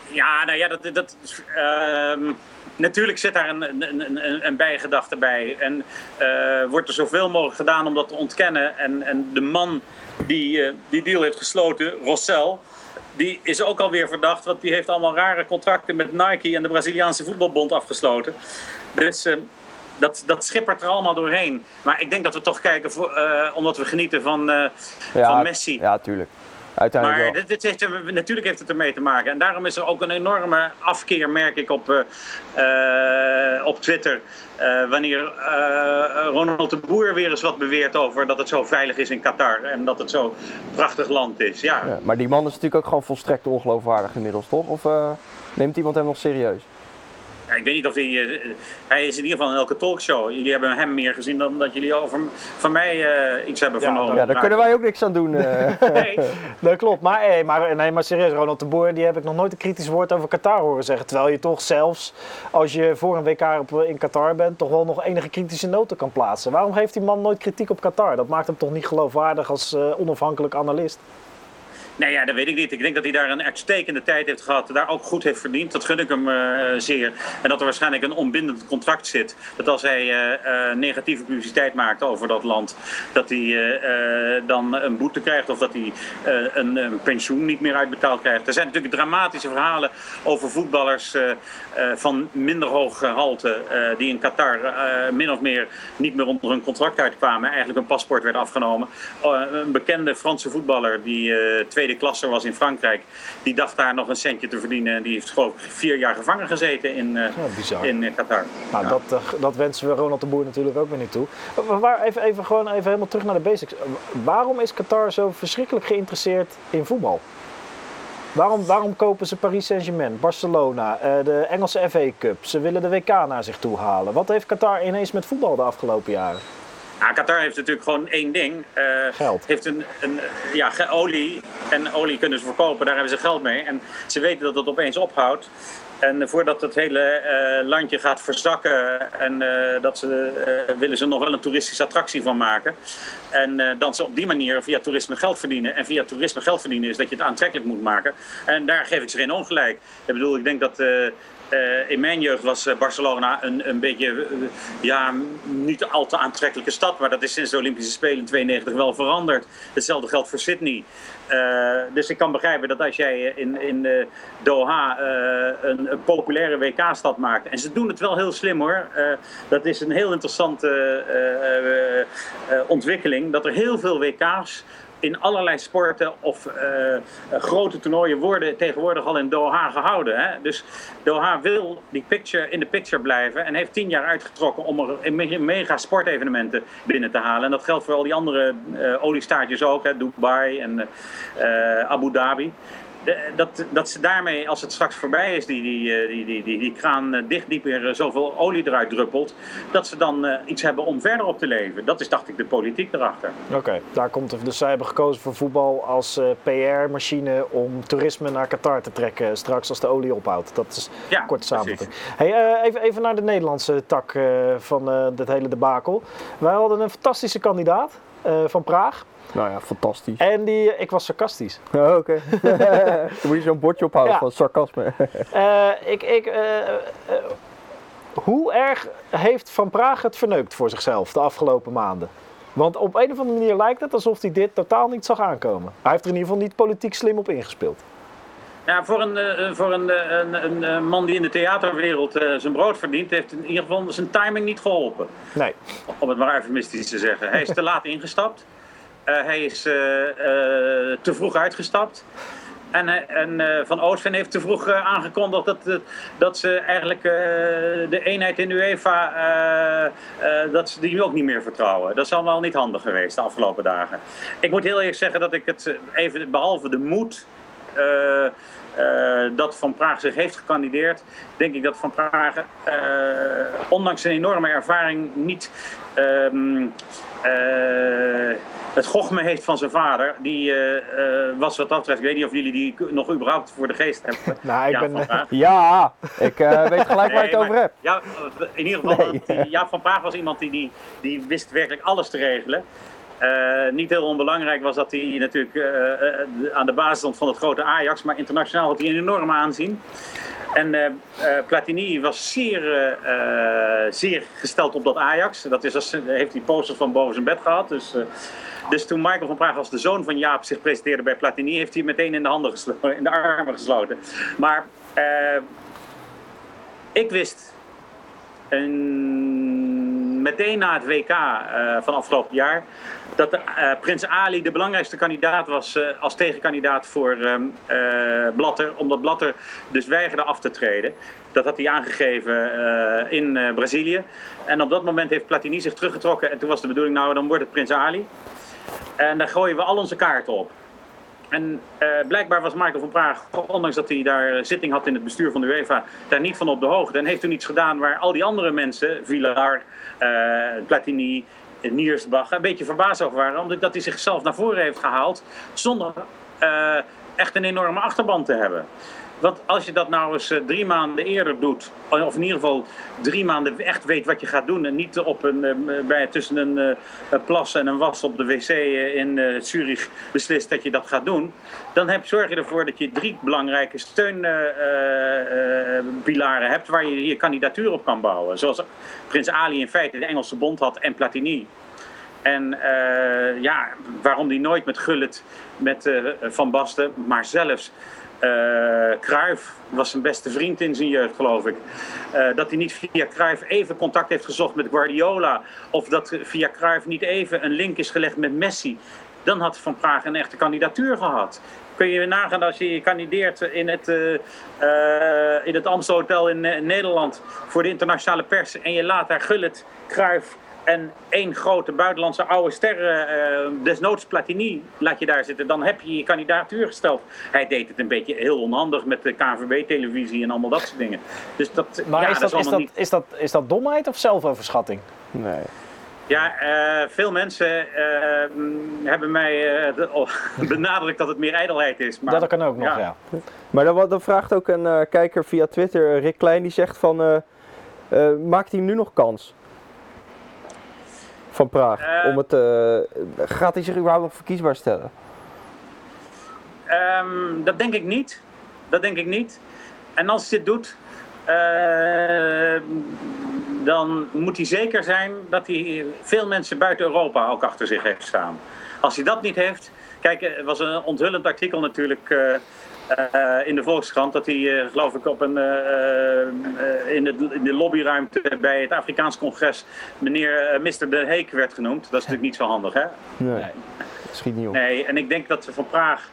Ja, nou ja, dat. dat uh, natuurlijk zit daar een, een, een, een bijgedachte bij. En uh, wordt er zoveel mogelijk gedaan om dat te ontkennen. En, en de man die die deal heeft gesloten, Rossell, die is ook alweer verdacht, want die heeft allemaal rare contracten met Nike en de Braziliaanse voetbalbond afgesloten. Dus uh, dat, dat schippert er allemaal doorheen. Maar ik denk dat we toch kijken, voor, uh, omdat we genieten van, uh, ja, van Messi. Ja, tuurlijk. Uiteindelijk maar wel. dit, dit heeft natuurlijk heeft het ermee te maken. En daarom is er ook een enorme afkeer, merk ik, op, uh, op Twitter. Uh, wanneer uh, Ronald de Boer weer eens wat beweert over dat het zo veilig is in Qatar. En dat het zo'n prachtig land is. Ja. ja. maar die man is natuurlijk ook gewoon volstrekt ongeloofwaardig inmiddels, toch? Of neemt iemand hem nog serieus? Ja, ik weet niet of hij... Uh, hij is in ieder geval in elke talkshow. Jullie hebben hem meer gezien dan dat jullie over van mij uh, iets hebben Ja, vernomen. Ja, daar kunnen wij ook niks aan doen. Uh. Nee. Dat klopt. Maar, hey, maar, nee, maar serieus, Ronald de Boer, die heb ik nog nooit een kritisch woord over Qatar horen zeggen. Terwijl je toch zelfs, als je voor een WK op, in Qatar bent, toch wel nog enige kritische noten kan plaatsen. Waarom geeft die man nooit kritiek op Qatar? Dat maakt hem toch niet geloofwaardig als onafhankelijk analist? Nee, ja, dat weet ik niet. Ik denk dat hij daar een uitstekende tijd heeft gehad. Daar ook goed heeft verdiend. Dat gun ik hem uh, zeer. En dat er waarschijnlijk een onbindend contract zit. Dat als hij uh, negatieve publiciteit maakt over dat land, dat hij dan een boete krijgt of dat hij een, pensioen niet meer uitbetaald krijgt. Er zijn natuurlijk dramatische verhalen over voetballers van minder hoog gehalte die in Qatar min of meer niet meer onder hun contract uitkwamen. Eigenlijk een paspoort werd afgenomen. een bekende Franse voetballer die tweede tweede klasser was in Frankrijk. Die dacht daar nog een centje te verdienen. En die heeft gewoon vier jaar gevangen gezeten in, uh, in uh, Qatar. Nou, ja. dat, uh, dat wensen we Ronald de Boer natuurlijk ook weer niet toe. Waar, even, even, gewoon even helemaal terug naar de basics. Waarom is Qatar zo verschrikkelijk geïnteresseerd in voetbal? Waarom, waarom kopen ze Paris Saint-Germain, Barcelona, de Engelse FA Cup? Ze willen de WK naar zich toe halen. Wat heeft Qatar ineens met voetbal de afgelopen jaren? Ja, Qatar heeft natuurlijk gewoon één ding. Uh, geld. Heeft een, een, ja, olie. En olie kunnen ze verkopen, daar hebben ze geld mee. En ze weten dat het opeens ophoudt. En voordat het hele uh, landje gaat verzakken, en uh, dat ze, uh, willen ze nog wel een toeristische attractie van maken. En dan ze op die manier via toerisme geld verdienen. En via toerisme geld verdienen is dat je het aantrekkelijk moet maken. En daar geef ik ze geen ongelijk. Ik bedoel, ik denk dat uh, in mijn jeugd was Barcelona een, een beetje, uh, ja, niet al te aantrekkelijke stad. Maar dat is sinds de Olympische Spelen in 92 wel veranderd. Hetzelfde geldt voor Sydney. Dus ik kan begrijpen dat als jij in, in Doha een, populaire WK-stad maakt. En ze doen het wel heel slim hoor. dat is een heel interessante ontwikkeling. Dat er heel veel WK's in allerlei sporten of uh, grote toernooien worden tegenwoordig al in Doha gehouden. Hè? Dus Doha wil die picture in de picture blijven en heeft tien jaar uitgetrokken om er mega sportevenementen binnen te halen. En dat geldt voor al die andere uh, oliestaatjes ook, hè? Dubai en Abu Dhabi. De, dat, dat ze daarmee, als het straks voorbij is, die, die, die, die, die, die kraan dicht niet meer zoveel olie eruit druppelt, dat ze dan uh, iets hebben om verder op te leven. Dat is, dacht ik, de politiek erachter. Oké, okay, daar komt het. Dus zij hebben gekozen voor voetbal als uh, PR-machine om toerisme naar Qatar te trekken straks als de olie ophoudt. Dat is ja, kort samenvatting. Hey, uh, even, even naar de Nederlandse tak van dit hele debakel. Wij hadden een fantastische kandidaat van Praag. Nou ja, fantastisch. En die, ik was sarcastisch. Oh, Oké. Okay. Dan moet je zo'n bordje ophouden ja. van sarcasme. uh, ik, ik, uh, uh, hoe erg heeft Van Praag het verneukt voor zichzelf de afgelopen maanden? Want op een of andere manier lijkt het alsof hij dit totaal niet zag aankomen. Hij heeft er in ieder geval niet politiek slim op ingespeeld. Ja, voor een, voor een, een, een, man die in de theaterwereld zijn brood verdient, heeft in ieder geval zijn timing niet geholpen. Nee. Om het maar eufemistisch te zeggen. Hij is te laat ingestapt. Uh, hij is uh, uh, te vroeg uitgestapt. En, en Van Oostveen heeft te vroeg aangekondigd dat, dat ze eigenlijk de eenheid in UEFA dat ze die ook niet meer vertrouwen. Dat is allemaal niet handig geweest de afgelopen dagen. Ik moet heel eerlijk zeggen dat ik het even, behalve de moed dat Van Praag zich heeft gekandideerd, denk ik dat Van Praag, ondanks zijn enorme ervaring, niet. Uh, het gochme heeft van zijn vader. Die uh, uh, was wat dat betreft, ik weet niet of jullie die nog überhaupt voor de geest hebben. nou, ik ja, ben, ja, ik weet gelijk waar je het over hebt. Ja, in ieder geval, nee. Jaap van Praag was iemand die, die, die wist werkelijk alles te regelen. Uh, niet heel onbelangrijk was dat hij natuurlijk uh, uh, aan de basis stond van het grote Ajax, maar internationaal had hij een enorme aanzien. En Platini was zeer, zeer gesteld op dat Ajax. Dat is als, heeft hij posters van boven zijn bed gehad. Dus, dus toen Michael van Praag als de zoon van Jaap zich presenteerde bij Platini, heeft hij meteen in de, handen in de armen gesloten. Maar ik wist een, meteen na het WK van afgelopen jaar dat uh, Prins Ali de belangrijkste kandidaat was uh, als tegenkandidaat voor uh, Blatter, omdat Blatter dus weigerde af te treden. Dat had hij aangegeven in Brazilië. En op dat moment heeft Platini zich teruggetrokken en toen was de bedoeling, nou dan wordt het Prins Ali. En daar gooien we al onze kaarten op. En blijkbaar was Michael van Praag, ondanks dat hij daar zitting had in het bestuur van de UEFA, daar niet van op de hoogte. En heeft toen iets gedaan waar al die andere mensen, Villar, Platini, Niersbach een beetje verbaasd over waren. Omdat hij zichzelf naar voren heeft gehaald zonder uh, echt een enorme achterban te hebben. Want als je dat nou eens eh, drie maanden eerder doet, of in ieder geval drie maanden echt weet wat je gaat doen en niet op een, eh, bij, tussen een plas en een was op de wc in Zurich beslist dat je dat gaat doen, dan heb, zorg je ervoor dat je drie belangrijke steunpilaren hebt waar je je kandidatuur op kan bouwen. Zoals Prins Ali in feite de Engelse bond had en Platini. En ja, waarom die nooit met Gullit, met Van Basten, maar zelfs uh, Cruijff was zijn beste vriend in zijn jeugd, geloof ik. Uh, dat hij niet via Cruijff even contact heeft gezocht met Guardiola. Of dat via Cruijff niet even een link is gelegd met Messi. Dan had Van Praag een echte kandidatuur gehad. Kun je nagaan als je kandideert in het, uh, in het Amstelhotel in Nederland voor de internationale pers. En je laat daar Gullit, Cruijff en één grote buitenlandse oude ster, uh, desnoods Platini, laat je daar zitten. Dan heb je je kandidatuur gesteld. Hij deed het een beetje heel onhandig met de KNVB-televisie en allemaal dat soort dingen. Dus dat, maar ja, is, dat, dat is, dat, niet... is, dat, is dat domheid of zelfoverschatting? Nee. Ja, uh, veel mensen uh, hebben mij uh, de, oh, benadrukt dat het meer ijdelheid is. Maar, dat kan ook nog, ja. ja. Maar dan, dan, vraagt ook een kijker via Twitter, Rick Klein, die zegt van... maakt hij nu nog kans? Van Praag? Uh, om het, uh, gaat hij zich überhaupt nog verkiesbaar stellen? Um, dat denk ik niet. Dat denk ik niet. En als hij dit doet, uh, dan moet hij zeker zijn dat hij veel mensen buiten Europa ook achter zich heeft staan. Als hij dat niet heeft. Kijk, er was een onthullend artikel natuurlijk. Uh, in de Volkskrant dat hij, uh, geloof ik, op een, uh, in, de, in, de, lobbyruimte bij het Afrikaans congres meneer Mr. De Heek werd genoemd. Dat is natuurlijk niet zo handig, hè? Nee, nee. schiet niet op. Nee, en ik denk dat Van Praag.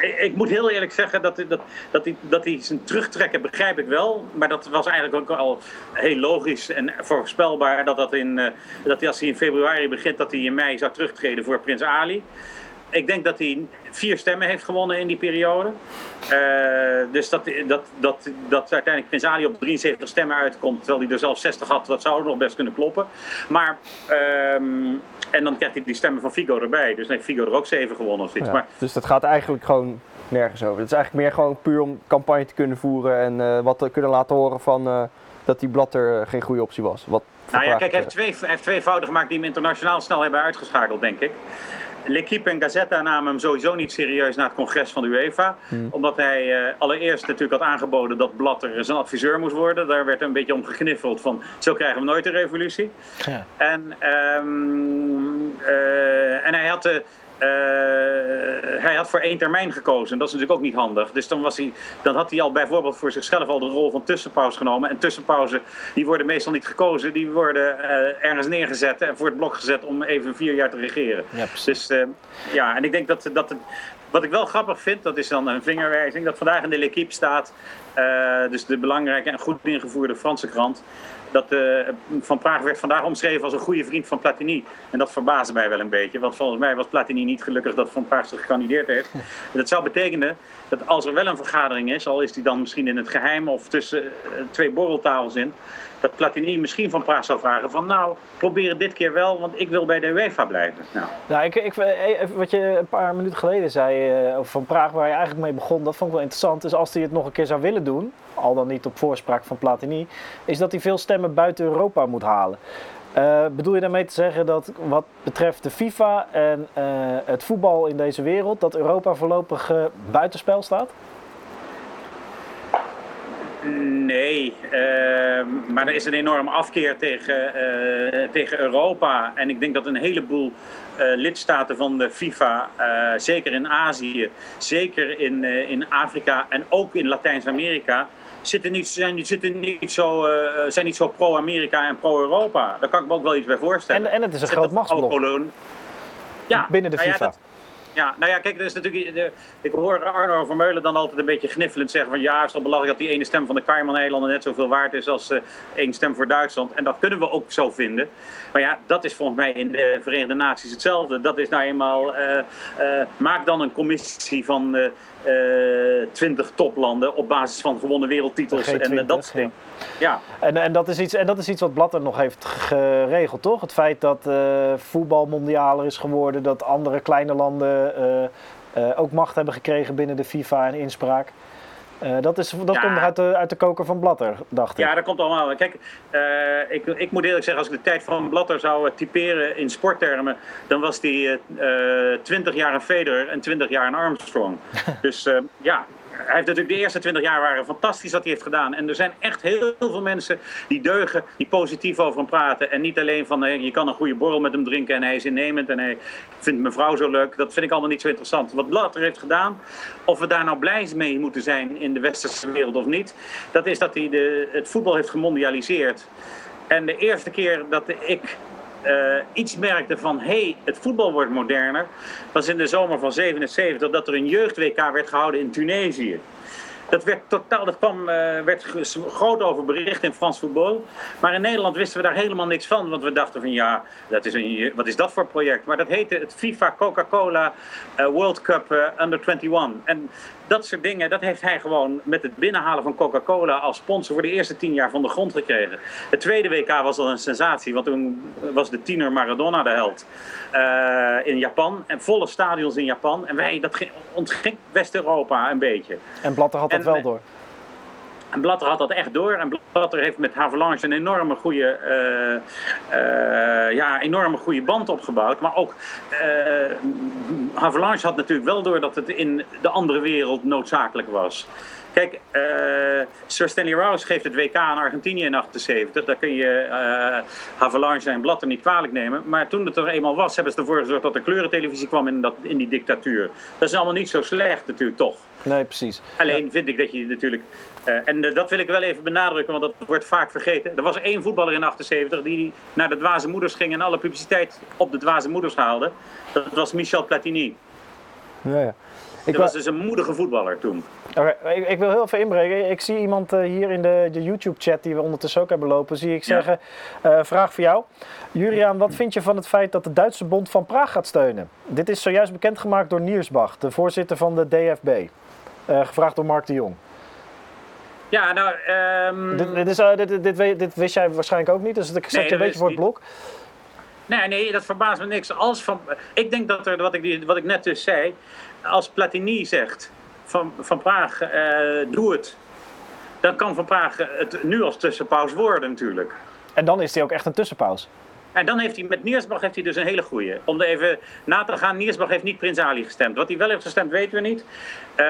Ik, ik, moet heel eerlijk zeggen dat, dat, dat, hij, dat hij zijn terugtrekken begrijp ik wel. Maar dat was eigenlijk ook al heel logisch en voorspelbaar. Dat, dat, in, dat hij als hij in februari begint, dat hij in mei zou terugtreden voor Prins Ali. Ik denk dat hij vier stemmen heeft gewonnen in die periode. Uh, dus dat, dat, dat, dat uiteindelijk Prins Ali op 73 stemmen uitkomt, terwijl hij er zelf 60 had, dat zou nog best kunnen kloppen. Maar, um, en dan krijgt hij die stemmen van Figo erbij. Dus heeft Figo er ook 7 gewonnen of iets. Ja, maar, dus dat gaat eigenlijk gewoon nergens over. Het is eigenlijk meer gewoon puur om campagne te kunnen voeren en uh, wat te kunnen laten horen van uh, dat die Blatter geen goede optie was. Wat nou ja, kijk, hij heeft, twee, hij heeft twee fouten gemaakt die hem internationaal snel hebben uitgeschakeld, denk ik. L'Equipe en Gazetta namen hem sowieso niet serieus na het congres van de UEFA. Hmm. Omdat hij uh, allereerst natuurlijk had aangeboden dat Blatter zijn adviseur moest worden. Daar werd een beetje om gegniffeld van zo krijgen we nooit een revolutie. Ja. En, um, uh, en hij had de... Uh, hij had voor één termijn gekozen. Dat is natuurlijk ook niet handig. Dus dan, was hij, dan had hij al bijvoorbeeld voor zichzelf al de rol van tussenpauze genomen. En tussenpauzen die worden meestal niet gekozen. Die worden uh, ergens neergezet en voor het blok gezet om even vier jaar te regeren. Ja, dus uh, ja, en ik denk dat, dat het, wat ik wel grappig vind, dat is dan een vingerwijzing, dat vandaag in de L'Equipe staat, uh, dus de belangrijke en goed ingevoerde Franse krant, dat uh, Van Praag werd vandaag omschreven als een goede vriend van Platini. En dat verbaasde mij wel een beetje, want volgens mij was Platini niet gelukkig dat Van Praag zich gekandideerd heeft. En dat zou betekenen dat als er wel een vergadering is, al is die dan misschien in het geheim of tussen uh, twee borreltafels in, dat Platini misschien van Praag zou vragen van nou, probeer het dit keer wel, want ik wil bij de UEFA blijven. Nou, nou ik, ik, wat je een paar minuten geleden zei over Van Praag, waar je eigenlijk mee begon, dat vond ik wel interessant, is als hij het nog een keer zou willen doen, al dan niet op voorspraak van Platini, is dat hij veel stemmen buiten Europa moet halen. Uh, bedoel je daarmee te zeggen dat wat betreft de FIFA en uh, het voetbal in deze wereld, dat Europa voorlopig uh, buitenspel staat? Nee, uh, maar er is een enorme afkeer tegen, tegen Europa. En ik denk dat een heleboel lidstaten van de FIFA, zeker in Azië, zeker in, in Afrika en ook in Latijns-Amerika, zitten niet, zijn, zitten niet zo, zijn niet zo pro-Amerika en pro-Europa. Daar kan ik me ook wel iets bij voorstellen. En, en het is een groot machtsblok ja, binnen de nou FIFA. Ja, dat, ja, nou ja, kijk, er is natuurlijk, de, ik hoor Arno Vermeulen dan altijd een beetje gniffelend zeggen van ja, het is toch belachelijk dat die ene stem van de Cayman-eilanden net zoveel waard is als uh, één stem voor Duitsland. En dat kunnen we ook zo vinden. Maar ja, dat is volgens mij in de Verenigde Naties hetzelfde. Dat is nou eenmaal, uh, uh, maak dan een commissie van twintig toplanden op basis van gewonnen wereldtitels G20, en dat soort dingen. Ja. En, en, dat is iets, en dat is iets wat Blatter nog heeft geregeld, toch? Het feit dat uh, voetbal mondialer is geworden, dat andere kleine landen eh, eh, ook macht hebben gekregen binnen de FIFA en inspraak. Eh, dat is, dat Ja. komt uit de, uit de koker van Blatter, dacht ik. Ja, dat komt allemaal. Kijk, eh, ik, ik moet eerlijk zeggen, als ik de tijd van Blatter zou eh, typeren in sporttermen, dan was die eh 20 jaar een Federer en 20 jaar een Armstrong. dus ja, hij heeft natuurlijk de eerste 20 jaar waren fantastisch wat hij heeft gedaan. En er zijn echt heel veel mensen die deugen, die positief over hem praten. En niet alleen van eh, je kan een goede borrel met hem drinken en hij is innemend en hij vindt mijn vrouw zo leuk. Dat vind ik allemaal niet zo interessant. Wat Blatter heeft gedaan, of we daar nou blij mee moeten zijn in de westerse wereld of niet, dat is dat hij de, het voetbal heeft gemondialiseerd. En de eerste keer dat ik eh, iets merkte van hé, hey, het voetbal wordt moderner, was in de zomer van 77 dat er een jeugd-WK werd gehouden in Tunesië. Dat werd totaal, dat kwam, eh, werd groot over bericht in Frans voetbal. Maar in Nederland wisten we daar helemaal niks van. Want we dachten van ja, dat is een, wat is dat voor project? Maar dat heette het FIFA Coca-Cola eh, World Cup Under 21. En dat soort dingen, dat heeft hij gewoon met het binnenhalen van Coca-Cola als sponsor voor de eerste tien jaar van de grond gekregen. Het tweede WK was al een sensatie, want toen was de tiener Maradona de held eh, in Japan. En volle stadions in Japan. En wij, dat ging- ontging West-Europa een beetje. En Blatter had dat En, wel door. En Blatter had dat echt door. En Blatter heeft met Havelange een enorme goede, eh, eh, ja, enorme goede band opgebouwd. Maar ook eh Havelange had natuurlijk wel door dat het in de andere wereld noodzakelijk was. Kijk, eh, Sir Stanley Rouse geeft het WK aan Argentinië in 78. Daar kun je eh Havelange en Blatter niet kwalijk nemen. Maar toen het er eenmaal was, hebben ze ervoor gezorgd dat er kleurentelevisie kwam in, dat, in die dictatuur. Dat is allemaal niet zo slecht natuurlijk, toch? Nee, precies. Alleen vind ik dat je natuurlijk. eh, en dat wil ik wel even benadrukken, want dat wordt vaak vergeten. Er was één voetballer in 78 die naar de dwaze moeders ging en alle publiciteit op de dwaze moeders haalde. Dat was Michel Platini. Ja, ja. Ik was dus een moedige voetballer toen. Oké, ik, ik wil heel even inbreken. Ik zie iemand eh, hier in de, de YouTube-chat die we ondertussen ook hebben lopen, zie ik Ja. zeggen, eh, vraag voor jou. Juriaan, wat vind je van het feit dat de Duitse Bond van Praag gaat steunen? Dit is zojuist bekendgemaakt door Niersbach, de voorzitter van de DFB. Eh, gevraagd door Mark de Jong. Ja, nou. ehm, Dit, dit, is, dit, dit, wist jij waarschijnlijk ook niet, dus ik zet Nee, je een beetje voor het blok. Nee, nee, dat verbaast me niks. Als van, ik denk dat er, wat ik, wat ik net dus zei, als Platini zegt van, van Praag, eh, doe het, dan kan Van Praag het nu als tussenpauze worden natuurlijk. En dan is hij ook echt een tussenpauze. En dan heeft hij met Niersbach heeft hij dus een hele goeie. Om er even na te gaan, Niersbach heeft niet Prins Ali gestemd. Wat hij wel heeft gestemd, weten we niet. Eh,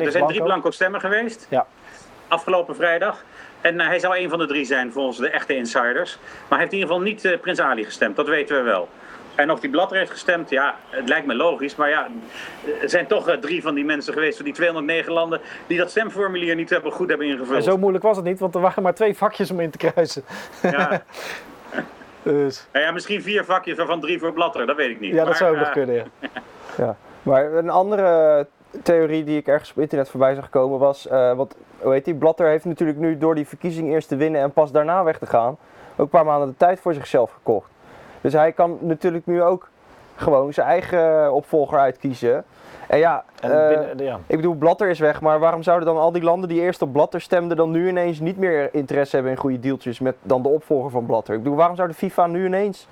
er zijn drie blanco. stemmen geweest, Ja. afgelopen vrijdag. En eh, hij zou een van de drie zijn volgens de echte insiders. Maar hij heeft in ieder geval niet Prins Ali gestemd, dat weten we wel. En of die Blatter heeft gestemd, ja, het lijkt me logisch. Maar ja, er zijn toch eh, drie van die mensen geweest van die 209 landen... die dat stemformulier niet hebben, goed hebben En ingevuld. zo moeilijk was het niet, want er waren maar twee vakjes om in te kruisen. Ja. Dus Nou ja, misschien vier vakjes waarvan drie voor Blatter, dat weet ik niet. ja, dat zou ook nog eh, kunnen. Ja. Ja, maar een andere theorie die ik ergens op internet voorbij zag komen was, eh want hoe heet die, Blatter heeft natuurlijk nu door die verkiezing eerst te winnen en pas daarna weg te gaan, ook een paar maanden de tijd voor zichzelf gekocht. Dus hij kan natuurlijk nu ook gewoon zijn eigen opvolger uitkiezen. En ja, En eh, binnen, ja. ik bedoel, Blatter is weg, maar waarom zouden dan al die landen die eerst op Blatter stemden dan nu ineens niet meer interesse hebben in goede deeltjes met dan de opvolger van Blatter? Ik bedoel, waarom zou de FIFA nu ineens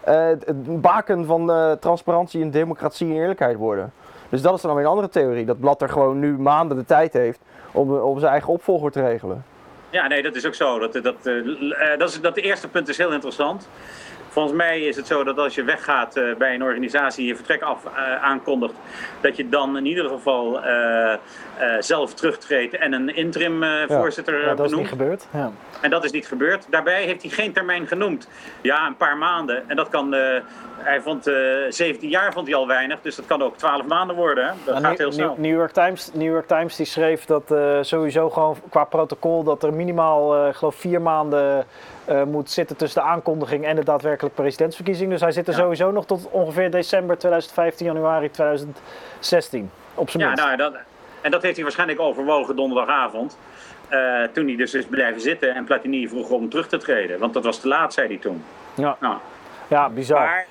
eh, het baken van eh, transparantie en democratie en eerlijkheid worden? Dus dat is dan alweer een andere theorie, dat Blatter gewoon nu maanden de tijd heeft om, om zijn eigen opvolger te regelen. Ja, nee, dat is ook zo. Dat, dat, dat, is, dat eerste punt is heel interessant. Volgens mij is het zo dat als je weggaat eh, bij een organisatie, je vertrek af, eh, aankondigt, dat je dan in ieder geval eh, zelf terugtreedt en een interim voorzitter Ja, dat is niet gebeurd. Ja. En dat is niet gebeurd. Daarbij heeft hij geen termijn genoemd. Ja, een paar maanden. En dat kan. Hij vond eh 17 jaar vond hij al weinig, dus dat kan ook 12 maanden worden. Hè? Dat Nou, gaat New- heel snel. New, York Times, New York Times die schreef dat eh, sowieso gewoon qua protocol dat er minimaal, eh, geloof vier maanden eh, moet zitten tussen de aankondiging en de daadwerkelijke presidentsverkiezing. Dus hij zit er Ja. sowieso nog tot ongeveer december 2015, januari 2016. Op zijn Ja, minst. nou, dat, en dat heeft hij waarschijnlijk overwogen donderdagavond. eh, toen hij dus is blijven zitten en Platini vroeg om terug te treden. Want dat was te laat, zei hij toen. ja. Nou, ja, bizar. maar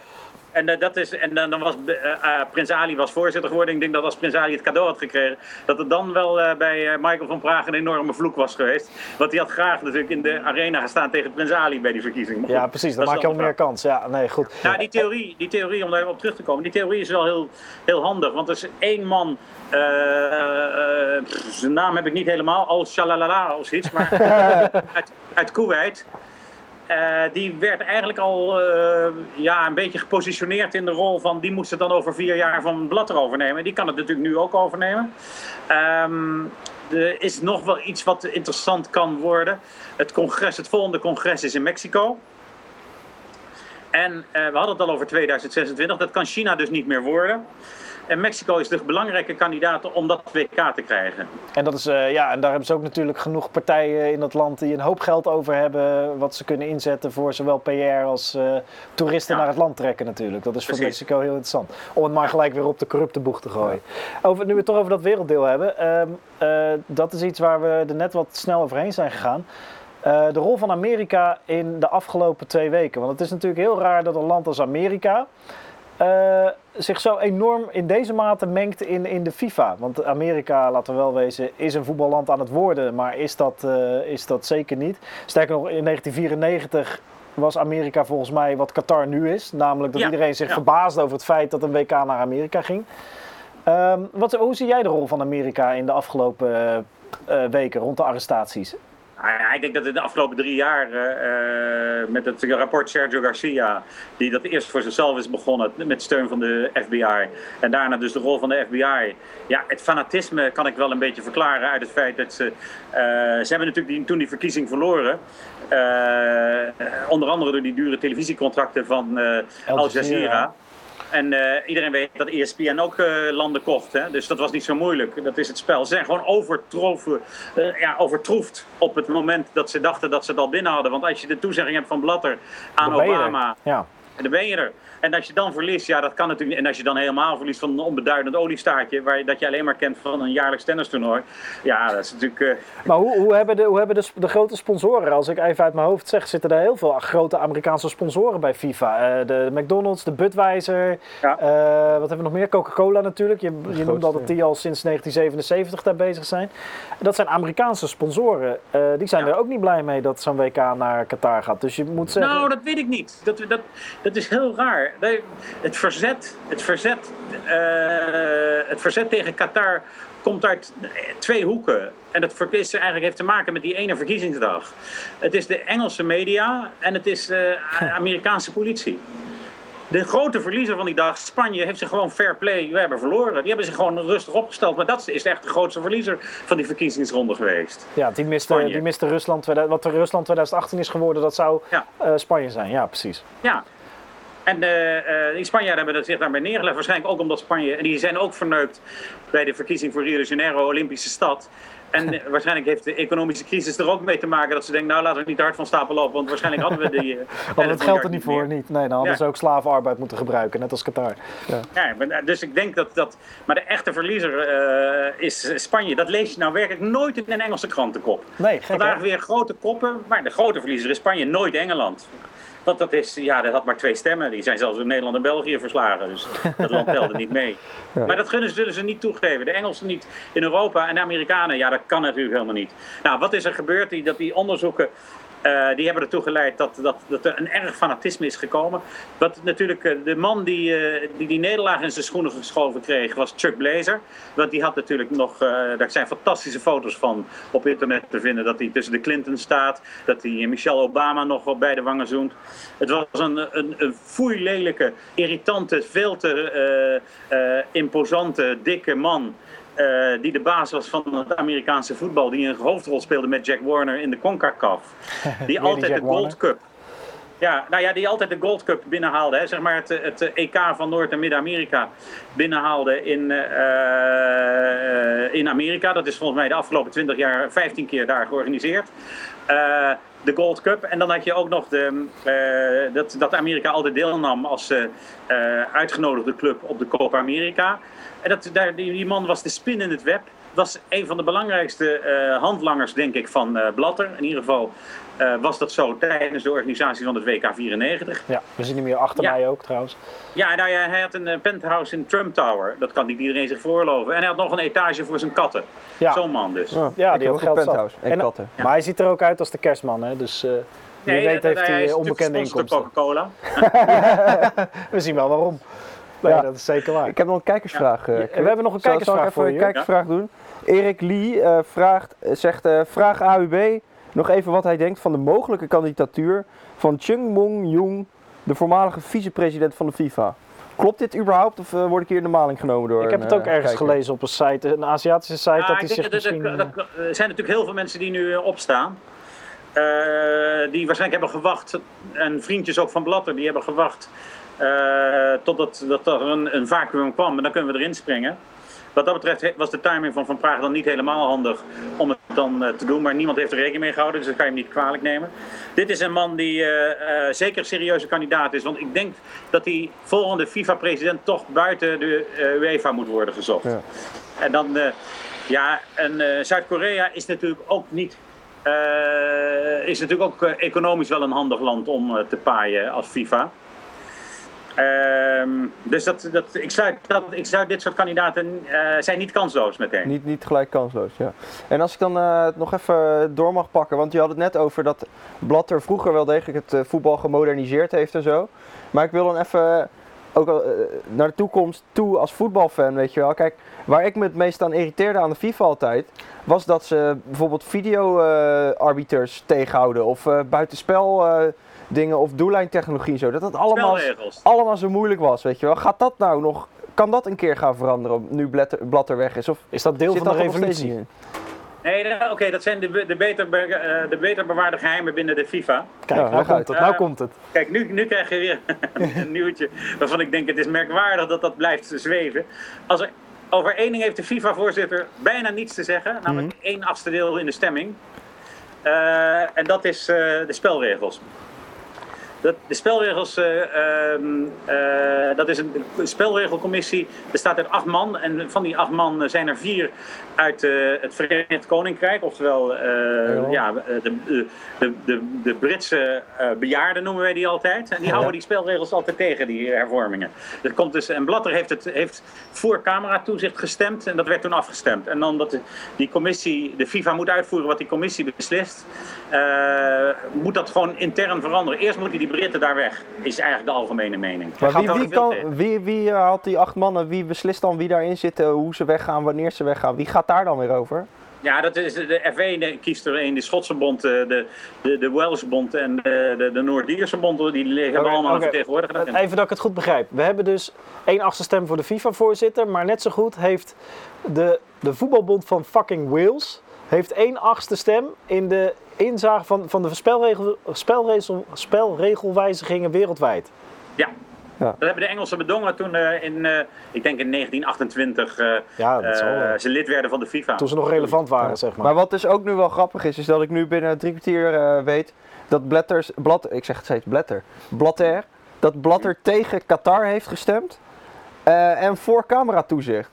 En, eh, dat is, en dan dan was eh, eh, Prins Ali was voorzitter geworden. Ik denk dat als Prins Ali het cadeau had gekregen, dat het dan wel bij Michael van Praag een enorme vloek was geweest. Want die had graag natuurlijk in de arena gestaan tegen Prins Ali bij die verkiezing. Ja, precies. Dan dat maak je al wel meer kans. Ja, nee, goed. nou, die theorie, die theorie, om daarop terug te komen, die theorie is wel heel, heel handig. Want er is één man, zijn naam heb ik niet helemaal, al-Shalalala of zoiets, maar uit, uit Kuwait. Eh, die werd eigenlijk al eh, ja, een beetje gepositioneerd in de rol van die moest het dan over vier jaar van Blatter overnemen. Die kan het natuurlijk nu ook overnemen. Ehm, er is nog wel iets wat interessant kan worden. Het, congres, het volgende congres is in Mexico. En eh, we hadden het al over 2026. Dat kan China dus niet meer worden. En Mexico is de belangrijke kandidaat om dat WK te krijgen. En, dat is, eh, ja, en daar hebben ze ook natuurlijk genoeg partijen in dat land die een hoop geld over hebben. Wat ze kunnen inzetten voor zowel PR als eh, toeristen Ja. naar het land trekken natuurlijk. Dat is voor. Mexico heel interessant. Om het maar gelijk weer op de corrupte boeg te gooien. Over, nu we het toch over dat werelddeel hebben. ehm, eh, dat is iets waar we er net wat snel overheen zijn gegaan. De rol van Amerika in de afgelopen twee weken. Want het is natuurlijk heel raar dat een land als Amerika eh, zich zo enorm in deze mate mengt in, in de FIFA. Want Amerika, laten we wel wezen, is een voetballand aan het worden, maar is dat, eh, is dat zeker niet. Sterker nog, in 1994 was Amerika volgens mij wat Qatar nu is. Namelijk dat Ja, iedereen zich ja. verbaasde over het feit dat een WK naar Amerika ging. Ehm, wat, hoe zie jij de rol van Amerika in de afgelopen eh, weken rond de arrestaties? Nou ja, ik denk dat in de afgelopen drie jaar eh, eh, met het rapport Sergio Garcia, die dat eerst voor zichzelf is begonnen met steun van de FBI en daarna dus de rol van de FBI. Ja, het fanatisme kan ik wel een beetje verklaren uit het feit dat ze, eh, ze hebben natuurlijk die, toen die verkiezing verloren. onder andere door die dure televisiecontracten van Al Al Jazeera. En eh, iedereen weet dat ESPN ook eh, landen kocht. Hè? Dus dat was niet zo moeilijk. Dat is het spel. Ze zijn gewoon overtroffen, eh, ja, overtroefd op het moment dat ze dachten dat ze het al binnen hadden. Want als je de toezegging hebt van Blatter aan. Obama, Ja. en dan ben je er. En als je dan verliest, ja, dat kan natuurlijk niet. En als je dan helemaal verliest van een onbeduidend oliestaartje, waar je, dat je alleen maar kent van een jaarlijks tennistoernooi. Ja, dat is natuurlijk. eh, Maar hoe, hoe hebben, de, hoe hebben de, de grote sponsoren, als ik even uit mijn hoofd zeg, zitten er heel veel grote Amerikaanse sponsoren bij FIFA. Eh, de McDonald's, de Budweiser, Ja. eh, wat hebben we nog meer? Coca-Cola natuurlijk. Je, je noemde grootste, al dat die al sinds 1977 daar bezig zijn. Dat zijn Amerikaanse sponsoren. Eh, die zijn Ja. er ook niet blij mee dat zo'n WK naar Qatar gaat. Dus je moet zeggen... Nou, dat weet ik niet. Dat, dat, dat is heel raar. Nee, Het verzet, het, verzet, eh, het verzet tegen Qatar komt uit twee hoeken. En dat is eigenlijk heeft te maken met die ene verkiezingsdag. Het is de Engelse media en het is de Amerikaanse politie. De grote verliezer van die dag, Spanje, heeft zich gewoon fair play. We hebben verloren. Die hebben zich gewoon rustig opgesteld. Maar dat is echt de grootste verliezer van die verkiezingsronde geweest. ja, die miste, Spanje. die miste Rusland. 2000 Wat Rusland 2018 is geworden, dat zou Ja. eh, Spanje zijn. Ja, precies. Ja. En eh, eh, die Spanjaarden hebben zich daarbij neergelegd. Waarschijnlijk ook omdat Spanje. En die zijn ook verneukt bij de verkiezing voor Rio de Janeiro, Olympische stad. En eh, waarschijnlijk heeft de economische crisis er ook mee te maken dat ze denken: nou laten we niet hard van stapel lopen. Want waarschijnlijk hadden we die. Hadden we het geld er niet voor, meer. niet. Nee, dan hadden Ja. ze ook slavenarbeid moeten gebruiken, net als Qatar. Ja, maar, dus ik denk dat dat. Maar de echte verliezer is Spanje. Dat lees je nou werkelijk nooit in een Engelse krantenkop. Nee, gek Vandaag hè? weer grote koppen, maar de grote verliezer is Spanje, nooit Engeland. Want dat is, ja, dat had maar twee stemmen. Die zijn zelfs in Nederland en België verslagen. Dus dat land telde niet mee. Maar dat gunnen, zullen ze niet toegeven. De Engelsen niet in Europa en de Amerikanen, ja, dat kan natuurlijk helemaal niet. Nou, wat is er gebeurd? Die, dat die onderzoeken, eh, die hebben ertoe geleid dat, dat, dat er een erg fanatisme is gekomen. Wat natuurlijk, eh, de man die, eh, die die nederlaag in zijn schoenen geschoven kreeg, was Chuck Blazer. Want die had natuurlijk nog, daar zijn fantastische foto's van op internet te vinden. Dat hij tussen de Clinton staat, dat hij Michelle Obama nog op beide wangen zoent. Het was een, een, een foeilelijke, irritante, veel te imposante, dikke man. Eh, die de baas was van het Amerikaanse voetbal. Die een hoofdrol speelde met Jack Warner in de CONCACAF. Die altijd Jack de Gold Warner. Cup. Ja, nou ja, die altijd de Gold Cup binnenhaalde. Hè. Zeg maar het, het EK van Noord- en Midden-Amerika binnenhaalde in, eh, in Amerika. Dat is volgens mij de afgelopen 20 jaar 15 keer daar georganiseerd. Eh, de Gold Cup. En dan had je ook nog de, eh, dat, dat Amerika altijd deelnam als eh, eh, uitgenodigde club op de Copa America. En dat, daar, die, die man was de spin in het web. Was een van de belangrijkste handlangers, denk ik, van Blatter. In ieder geval eh, was dat zo tijdens de organisatie van het WK 94. Ja, we zien hem hier achter Ja. mij ook trouwens. Ja, nou ja, hij had een eh, penthouse in Trump Tower. Dat kan niet iedereen zich veroorloven. En hij had nog een etage voor zijn katten. Ja. Zo'n man dus. Ja, die ook een geld zat. penthouse en, katten. Maar hij ziet er ook uit als de kerstman, hè? dus eh wie Nee, weet heeft hij hij onbekende inkomsten. Coca-Cola. We zien wel waarom. Nee, Ja. dat is zeker waar. Ik heb nog een kijkersvraag. Ja, we hebben nog een kijkersvraag Zal ik voor even je. een kijkersvraag doen? Erik Lee eh, vraagt, zegt, eh, vraag AUB nog even wat hij denkt van de mogelijke kandidatuur van Chung Mong-jung, de voormalige vicepresident van de FIFA. Klopt dit überhaupt of eh, word ik hier in de maling genomen door Ik heb het ook eh, ergens kijker? gelezen op een site, een Aziatische site, Ja, dat hij denk zich dat- misschien... dat- dat- Er zijn natuurlijk heel veel mensen die nu eh, opstaan. Eh, die waarschijnlijk hebben gewacht. En vriendjes ook van Blatter, die hebben gewacht. eh, totdat dat er een, een vacuüm kwam. En dan kunnen we erin springen. Wat dat betreft was de timing van Van Praag dan niet helemaal handig om het dan eh, te doen. Maar niemand heeft er rekening mee gehouden, dus dat kan je hem niet kwalijk nemen. Dit is een man die eh, eh, zeker een serieuze kandidaat is. Want ik denk dat die volgende FIFA-president toch buiten de UEFA moet worden gezocht. Ja. En dan, ja, en Zuid-Korea is natuurlijk ook niet. is natuurlijk ook economisch wel een handig land om te paaien als FIFA. Ehm, dus dat, dat, ik, sluit, dat, ik sluit dit soort kandidaten eh, zijn niet kansloos meteen. Niet, niet gelijk kansloos, ja. En als ik dan eh, nog even door mag pakken, want je had het net over dat Blatter vroeger wel degelijk het eh, voetbal gemoderniseerd heeft en zo. Maar ik wil dan even ook naar de toekomst toe als voetbalfan, weet je wel. Kijk, waar ik me het meest aan irriteerde aan de FIFA altijd, was dat ze bijvoorbeeld video-arbiters tegenhouden of buitenspel dingen of doellijntechnologie en zo. Dat dat allemaal, allemaal zo moeilijk was, weet je wel. Gaat dat nou nog, kan dat een keer gaan veranderen nu Blatter, Blatter weg is? Of is dat deel van de dat er revolutie? Nee, nee, oké, dat zijn de, de, beter, be- eh, de beter bewaarde geheimen binnen de FIFA. Kijk, nou komt het, nou Ja. komt het. Kijk, nu, nu krijg je weer een nieuwtje waarvan ik denk het is merkwaardig dat dat blijft zweven. Als er, over één ding heeft de FIFA-voorzitter bijna niets te zeggen, namelijk één achtste deel in de stemming. Eh, en dat is eh, de spelregels. Dat, de spelregels, eh, ehm, eh, dat is een spelregelcommissie, bestaat uit acht man. En van die acht man eh, zijn er vier uit eh, het Verenigd Koninkrijk. Oftewel eh, ja, eh, de, de, de, de, Britse bejaarden noemen wij die altijd. En die houden die spelregels altijd tegen, die hervormingen. Dat komt dus, en Blatter heeft, het, heeft voor cameratoezicht gestemd en dat werd toen afgestemd. En dan dat die commissie, de FIFA moet uitvoeren wat die commissie beslist, moet dat gewoon intern veranderen. Eerst moeten die Britten daar weg, is eigenlijk de algemene mening. Maar wie, wie, kan, wie, wie haalt die acht mannen? Wie beslist dan wie daarin zitten, hoe ze weggaan, wanneer ze weggaan? Wie gaat daar dan weer over? Ja, dat is de- de F1 die kiest er een, de Schotse bond, eh, de, de, de Welsh bond en de, de, de Noord-Ierse bond, die Oké, allemaal vertegenwoordiger. daarin. Even dat ik het goed begrijp. We hebben dus één achtste stem voor de FIFA-voorzitter, maar net zo goed heeft de, de voetbalbond van fucking Wales heeft één achtste stem in de inzage van, van de spelregel, spelregel, spelregelwijzigingen wereldwijd. Ja. Ja. Dat hebben de Engelsen bedongen toen eh, in, eh, ik denk in 1928, eh, Ja, eh, ze lid werden van de FIFA. Toen ze nog relevant waren, zeg maar. Maar wat dus ook nu wel grappig is, is dat ik nu binnen drie kwartier eh, weet dat Blatters, Blad, ik zeg het steeds Blatter, Blatter, dat Blatter tegen Qatar heeft gestemd eh, en voor cameratoezicht.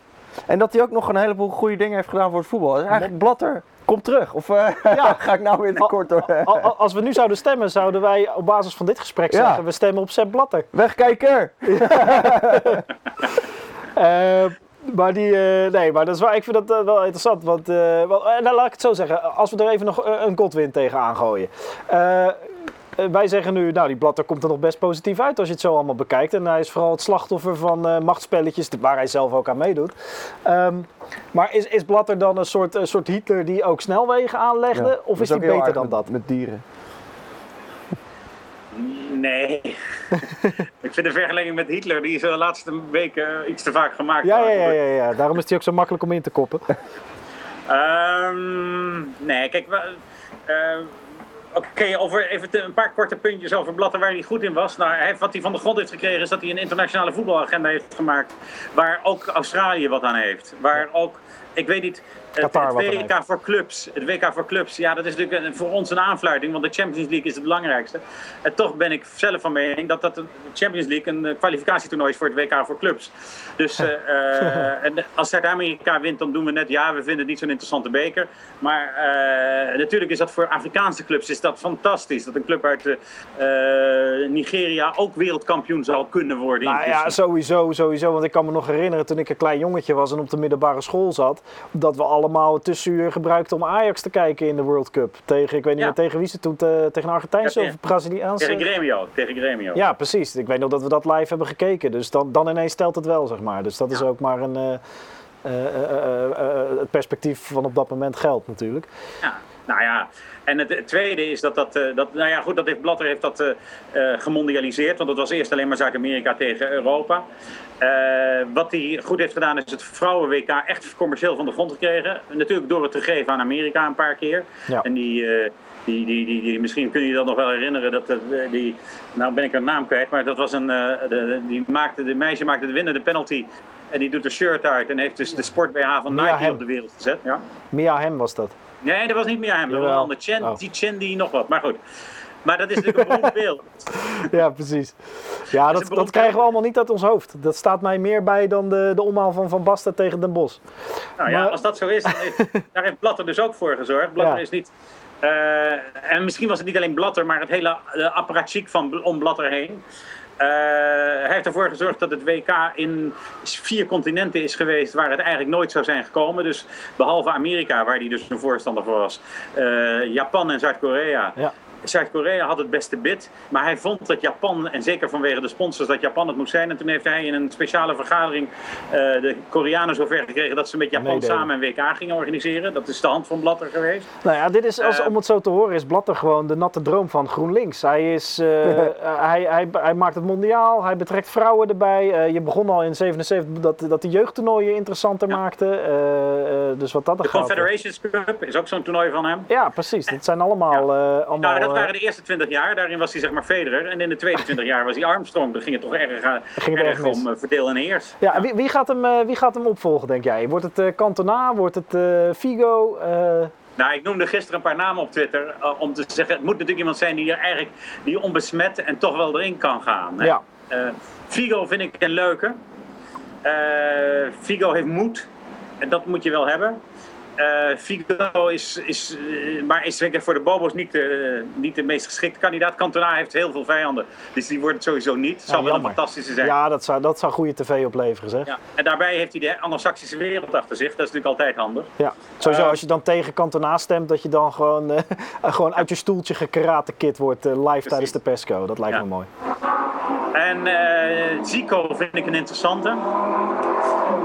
En dat hij ook nog een heleboel goede dingen heeft gedaan voor het voetbal. Dus eigenlijk Blatter, kom terug. Of eh, Ja. ga ik nou weer tekort door? Al- al- Als we nu zouden stemmen, zouden wij op basis van dit gesprek Ja. zeggen: we stemmen op Sepp Blatter. Wegkijker! Eh, maar die, eh, nee, maar dat is wel, ik vind dat wel interessant. Want, wel, eh, nou, laat ik het zo zeggen. Als we er even nog een Godwin tegenaan gooien. Eh, eh, wij zeggen nu, nou, die Blatter komt er nog best positief uit als je het zo allemaal bekijkt. En hij is vooral het slachtoffer van eh, machtspelletjes, waar hij zelf ook aan meedoet. Ehm, maar is, is Blatter dan een soort, een soort Hitler die ook snelwegen aanlegde? Ja, of is hij beter dan met- dat? Met dieren. Nee. ik vind de vergelijking met Hitler, die is de laatste weken iets te vaak gemaakt. Ja, ja, ja, ja, ja, daarom is hij ook zo makkelijk om in te koppen. Ehm, nee, kijk, we- oké, over even een paar korte puntjes over Blatter waar hij goed in was. Nou, hij wat hij van de grond heeft gekregen is dat hij een internationale voetbalagenda heeft gemaakt, waar ook Australië wat aan heeft. Waar ook ik weet niet, Qatar het dan WK voor clubs. Het WK voor clubs, ja, dat is natuurlijk voor ons een aanfluiting, want de Champions League is het belangrijkste. En toch ben ik zelf van mening dat dat de Champions League een eh, kwalificatietoernooi is voor het WK voor clubs. Dus eh, eh, en als Zuid-Amerika wint, dan doen we net, ja, we vinden het niet zo'n interessante beker. Maar eh, natuurlijk is dat voor Afrikaanse clubs is dat fantastisch. Dat een club uit eh, eh, Nigeria ook wereldkampioen zou kunnen worden. Nou ja, sowieso, sowieso. Want ik kan me nog herinneren toen ik een klein jongetje was en op de middelbare school zat, dat we allemaal het tussenuur gebruikten om Ajax te kijken in de World Cup. Tegen, ik weet niet Ja. meer tegen wie ze toen, te- tegen Argentijnse Ja, of Braziliaanse? Tegen Gremio. Tegen Gremio. Ja, precies. Ik weet nog dat we dat live hebben gekeken. Dus dan, dan ineens telt het wel, zeg maar. Dus dat is ook maar een, eh, eh, eh, het perspectief van op dat moment geldt natuurlijk. Ja, nou ja. En het, het tweede is dat dat, eh, dat nou ja, goed, dat heeft Blatter heeft dat eh, eh, gemondialiseerd, want het was eerst alleen maar Zuid-Amerika tegen Europa. Wat hij goed heeft gedaan is het vrouwen-WK echt commercieel van de grond gekregen. Natuurlijk door het te geven aan Amerika een paar keer. Ja. En die, die, die, die, die, misschien kun je je dat nog wel herinneren, dat, dat, die, nou ben ik een naam kwijt, maar dat was een, de, die maakte, de meisje maakte de winnende penalty. En die doet de shirt uit en heeft dus de sport BH van Mia Nike op de wereld gezet. Ja. Mia Hem was dat. Nee, dat was niet meer hem. Dat was een ander. Chen, Oh. die Chen die nog wat. Maar goed. Maar dat is natuurlijk een beeld. Ja, precies. Ja, dat, krijgen we allemaal niet uit ons hoofd. Dat staat mij meer bij dan de, de omhaal van Van Basten tegen Den Bos. Nou ja, Maar- als dat zo is, dan heeft, daar heeft Blatter dus ook voor gezorgd. Blatter Ja. is niet... eh, en misschien was het niet alleen Blatter, maar het hele uh, apparatchiek van om Blatter heen. Eh, hij heeft ervoor gezorgd dat het WK in vier continenten is geweest waar het eigenlijk nooit zou zijn gekomen. Dus behalve Amerika, waar hij dus een voorstander voor was. eh, Japan en Zuid-Korea. Ja. Zuid-Korea had het beste bid, maar hij vond dat Japan, en zeker vanwege de sponsors, dat Japan het moest zijn. En toen heeft hij in een speciale vergadering eh, de Koreanen zover gekregen dat ze met Japan samen een WK gingen organiseren. Dat is de hand van Blatter geweest. Nou ja, dit is, als, Eh. om het zo te horen, is Blatter gewoon de natte droom van GroenLinks. Hij, is, eh, hij, hij, hij maakt het mondiaal, hij betrekt vrouwen erbij. Eh, je begon al in 77 dat, dat de jeugdtoernooien interessanter Ja. maakte. Eh, eh, dus wat dat De er gaat. Confederations Cup is ook zo'n toernooi van hem. Ja, precies. Dat zijn allemaal... eh, allemaal Nou, dat waren de eerste 20 jaar. Daarin was hij zeg maar Federer. En in de tweede 20 jaar was hij Armstrong. Daar ging het toch erg, eh, Ging erg om eh, verdeel en heers. Ja, en wie, wie, gaat hem, eh, wie gaat hem opvolgen, denk jij? Wordt het Cantona? Wordt het Figo? Nou, ik noemde gisteren een paar namen op Twitter. om te zeggen, het moet natuurlijk iemand zijn die er eigenlijk die onbesmet en toch wel erin kan gaan. hè. Ja. Figo vind ik een leuke. Figo heeft moed. En dat moet je wel hebben. Eh, Figo is, is, eh, maar is denk ik voor de Bobo's niet, de- niet de meest geschikte kandidaat. Cantona heeft heel veel vijanden, dus die wordt het sowieso niet. Het zou wel een fantastische zijn. ja, dat zou, dat zou goede tv opleveren, zeg. Ja. En daarbij heeft hij de Anglo-Saxische wereld achter zich. Dat is natuurlijk altijd handig. Ja, sowieso Eh, als je dan tegen Cantona stemt, dat je dan gewoon, eh, gewoon uit je stoeltje gekaratekid wordt eh, live tijdens de persco. Dat lijkt Ja. me mooi. En eh, Zico vind ik een interessante.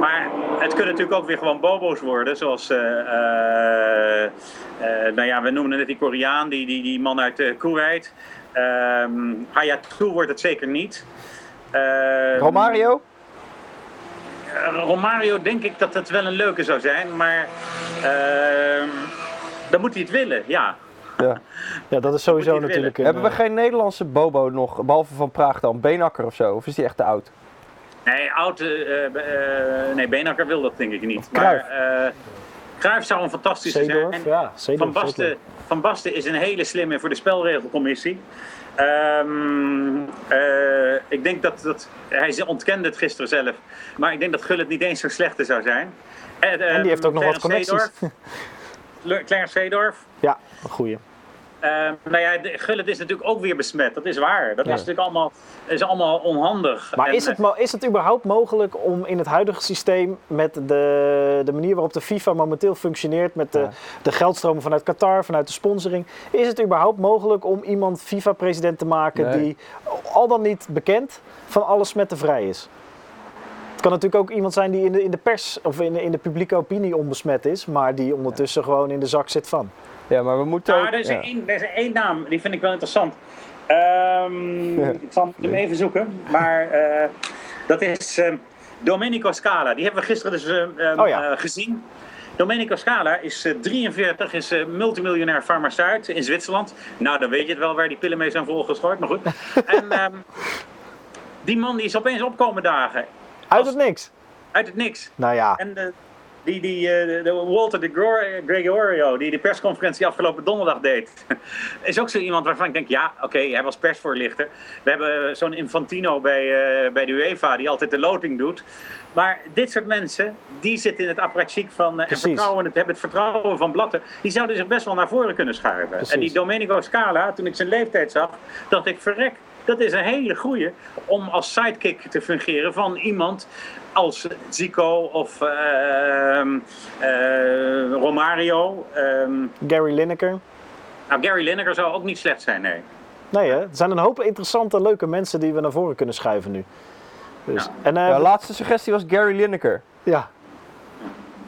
Maar het kunnen natuurlijk ook weer gewoon bobo's worden. Zoals, eh, eh, eh, nou ja, we noemden net die Koreaan, die, die, die man uit uh, Kuwait. Ehm Hayatou wordt het zeker niet. Ehm, Romario? Romario denk ik dat het wel een leuke zou zijn. Maar ehm, dan moet hij het willen, ja. Ja. Ja, dat is sowieso natuurlijk een, Hebben we geen Nederlandse Bobo nog, behalve van Praag dan? Beenakker of zo? Of is die echt te oud? Nee, oud, eh, eh, nee, Beenhakker wil dat denk ik niet. Cruijff. Maar eh zou een fantastische Zeedorf, zijn. ja, Zeedorf Van. Basten, Van Basten is een hele slimme voor de spelregelcommissie. Ehm, eh, ik denk dat, dat hij ontkende het gisteren zelf, maar ik denk dat Gullit niet eens zo slechte zou zijn. En, En die heeft ook nog wat connecties. Clarence Seedorf. Ja, een goeie. Ehm, nou ja, de- Gullit is natuurlijk ook weer besmet. Dat is waar. Dat Ja. is natuurlijk allemaal, is allemaal onhandig. Maar En, is het, is het überhaupt mogelijk om in het huidige systeem met de, de manier waarop de FIFA momenteel functioneert, met de, Ja. de geldstromen vanuit Qatar, vanuit de sponsoring, is het überhaupt mogelijk om iemand FIFA-president te maken Nee. die al dan niet bekend van alle smetten vrij is? Het kan natuurlijk ook iemand zijn die in de, in de pers of in de, in de publieke opinie onbesmet is, maar die ondertussen gewoon in de zak zit van. Ja, maar we moeten Nou, er is, ja. één, er is één naam, die vind ik wel interessant. Ehm, Ja. Ik zal hem even zoeken. Maar eh, dat is eh, Domenico Scala. Die hebben we gisteren dus eh, eh, Oh ja. eh, gezien. Domenico Scala is eh, 43, is eh, multimiljonair farmaceut in Zwitserland. Nou, dan weet je het wel waar die pillen mee zijn volgeschooid, maar goed. en ehm, die man die is opeens opkomen dagen. Uit het niks. Uit het niks. Nou ja, En, die, die eh, de Walter de Gregor- Gregorio, die de persconferentie afgelopen donderdag deed, is ook zo iemand waarvan ik denk, ja, oké, hij was persvoorlichter. We hebben zo'n Infantino bij, eh, bij de UEFA die altijd de loting doet. Maar dit soort mensen, die zitten in het apparatchik van eh, en Precies. vertrouwen, het, hebben het vertrouwen van Blatter. Die zouden zich best wel naar voren kunnen schuiven. Precies. En die Domenico Scala, toen ik zijn leeftijd zag, dacht ik, verrek, dat is een hele goeie om als sidekick te fungeren van iemand als Zico of ehm, eh, Romario. Ehm, Gary Lineker. nou, Gary Lineker zou ook niet slecht zijn, nee. Nee, hè? er zijn een hoop interessante, leuke mensen die we naar voren kunnen schuiven nu. Dus, Ja. En, eh, Ja, laatste suggestie was Gary Lineker. ja.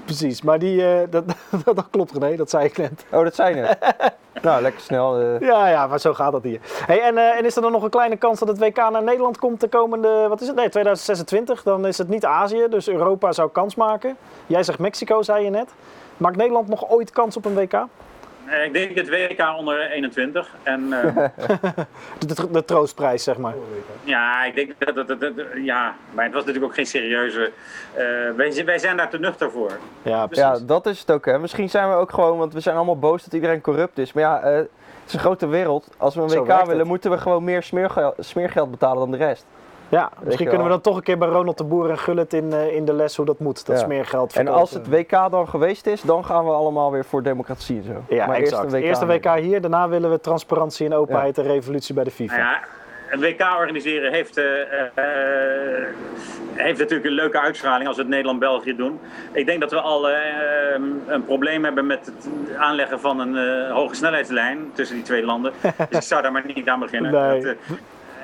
Precies, maar die, eh, dat, dat klopt René, dat zei ik net. Oh, dat zijn het. nou, lekker snel. eh. Ja, ja, maar zo gaat dat hier. Hey, en, eh, en is er dan nog een kleine kans dat het WK naar Nederland komt de komende, wat is het? Nee, 2026. Dan is het niet Azië, dus Europa zou kans maken. Jij zegt Mexico, zei je net. Maakt Nederland nog ooit kans op een WK? Eh, Ik denk het WK onder 21. En eh, De, de, de troostprijs, zeg maar. ja, ik denk dat, dat, dat- dat- ja, maar het was natuurlijk ook geen serieuze. eh, wij, wij zijn daar te nuchter voor. Ja, precies. Ja, dat is het ook. Hè. Misschien zijn we ook gewoon, want we zijn allemaal boos dat iedereen corrupt is. Maar ja, eh, het is een grote wereld. Als we een Zo WK willen, het. moeten we gewoon meer smeergeld, smeergeld betalen dan de rest. Ja, misschien kunnen we dan toch een keer bij Ronald de Boer en Gullit in, eh, in de les hoe dat moet. Dat Ja. smeergeld En verkopen. als het WK dan geweest is, dan gaan we allemaal weer voor democratie en zo. Ja, maar exact. Eerst een WK, hier, daarna willen we transparentie en openheid en revolutie bij de FIFA. Nou ja, een WK organiseren heeft, eh, eh, heeft natuurlijk een leuke uitstraling als we het Nederland-België doen. Ik denk dat we al een probleem hebben met het aanleggen van een eh, hoge snelheidslijn tussen die twee landen. dus ik zou daar maar niet aan beginnen. Nee. Dat, eh,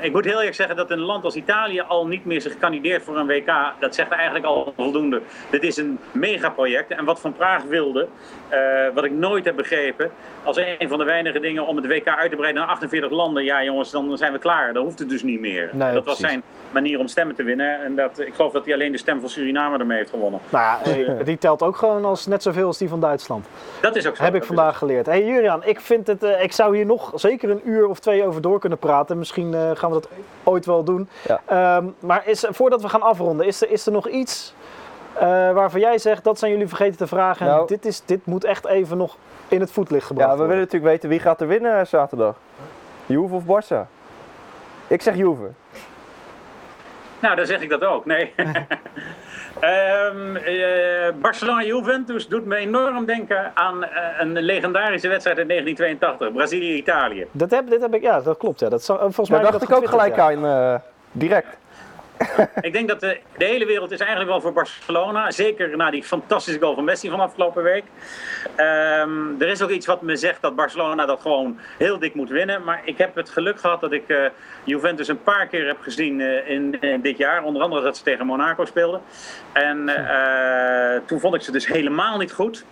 ik moet heel eerlijk zeggen dat een land als Italië al niet meer zich kandideert voor een WK. Dat zegt eigenlijk al voldoende. Dit is een megaproject. En wat Van Praag wilde, eh, wat ik nooit heb begrepen, als een van de weinige dingen om het WK uit te breiden naar 48 landen, ja jongens, dan zijn we klaar. Dan hoeft het dus niet meer. Nee, dat was zijn manier om stemmen te winnen. En dat, ik geloof dat hij alleen de stem van Suriname ermee heeft gewonnen. Nou ja, die telt ook gewoon als net zoveel als die van Duitsland. Dat is ook zo. Heb ik vandaag geleerd. Hey Jurian, ik, vind het, eh, ik zou hier nog zeker een uur of twee over door kunnen praten. Misschien eh, gaan we dat ooit wel doen. Ja. Ehm, maar is, voordat we gaan afronden, is er, is er nog iets eh, waarvan jij zegt, dat zijn jullie vergeten te vragen. en Nou. dit, is, dit moet echt even nog in het voetlicht gebracht Ja, we willen worden. natuurlijk weten wie gaat er winnen eh, zaterdag. Juve of Barça? Ik zeg Juve. Nou, dan zeg ik dat ook. Nee. Ehm, eh, Barcelona-Juventus doet me enorm denken aan eh, een legendarische wedstrijd in 1982, Brazilië-Italië. Dat heb, dit heb ik, ja, dat klopt. Ja. Dat, zou- volgens mij dacht ik ook gelijk aan, eh, direct. Ik denk dat de, hele wereld is eigenlijk wel voor Barcelona. Zeker na die fantastische goal van Messi van afgelopen week. Ehm, er is ook iets wat me zegt dat Barcelona dat gewoon heel dik moet winnen. Maar ik heb het geluk gehad dat ik eh, Juventus een paar keer heb gezien eh, in, in dit jaar. Onder andere dat ze tegen Monaco speelden. En eh, toen vond ik ze dus helemaal niet goed.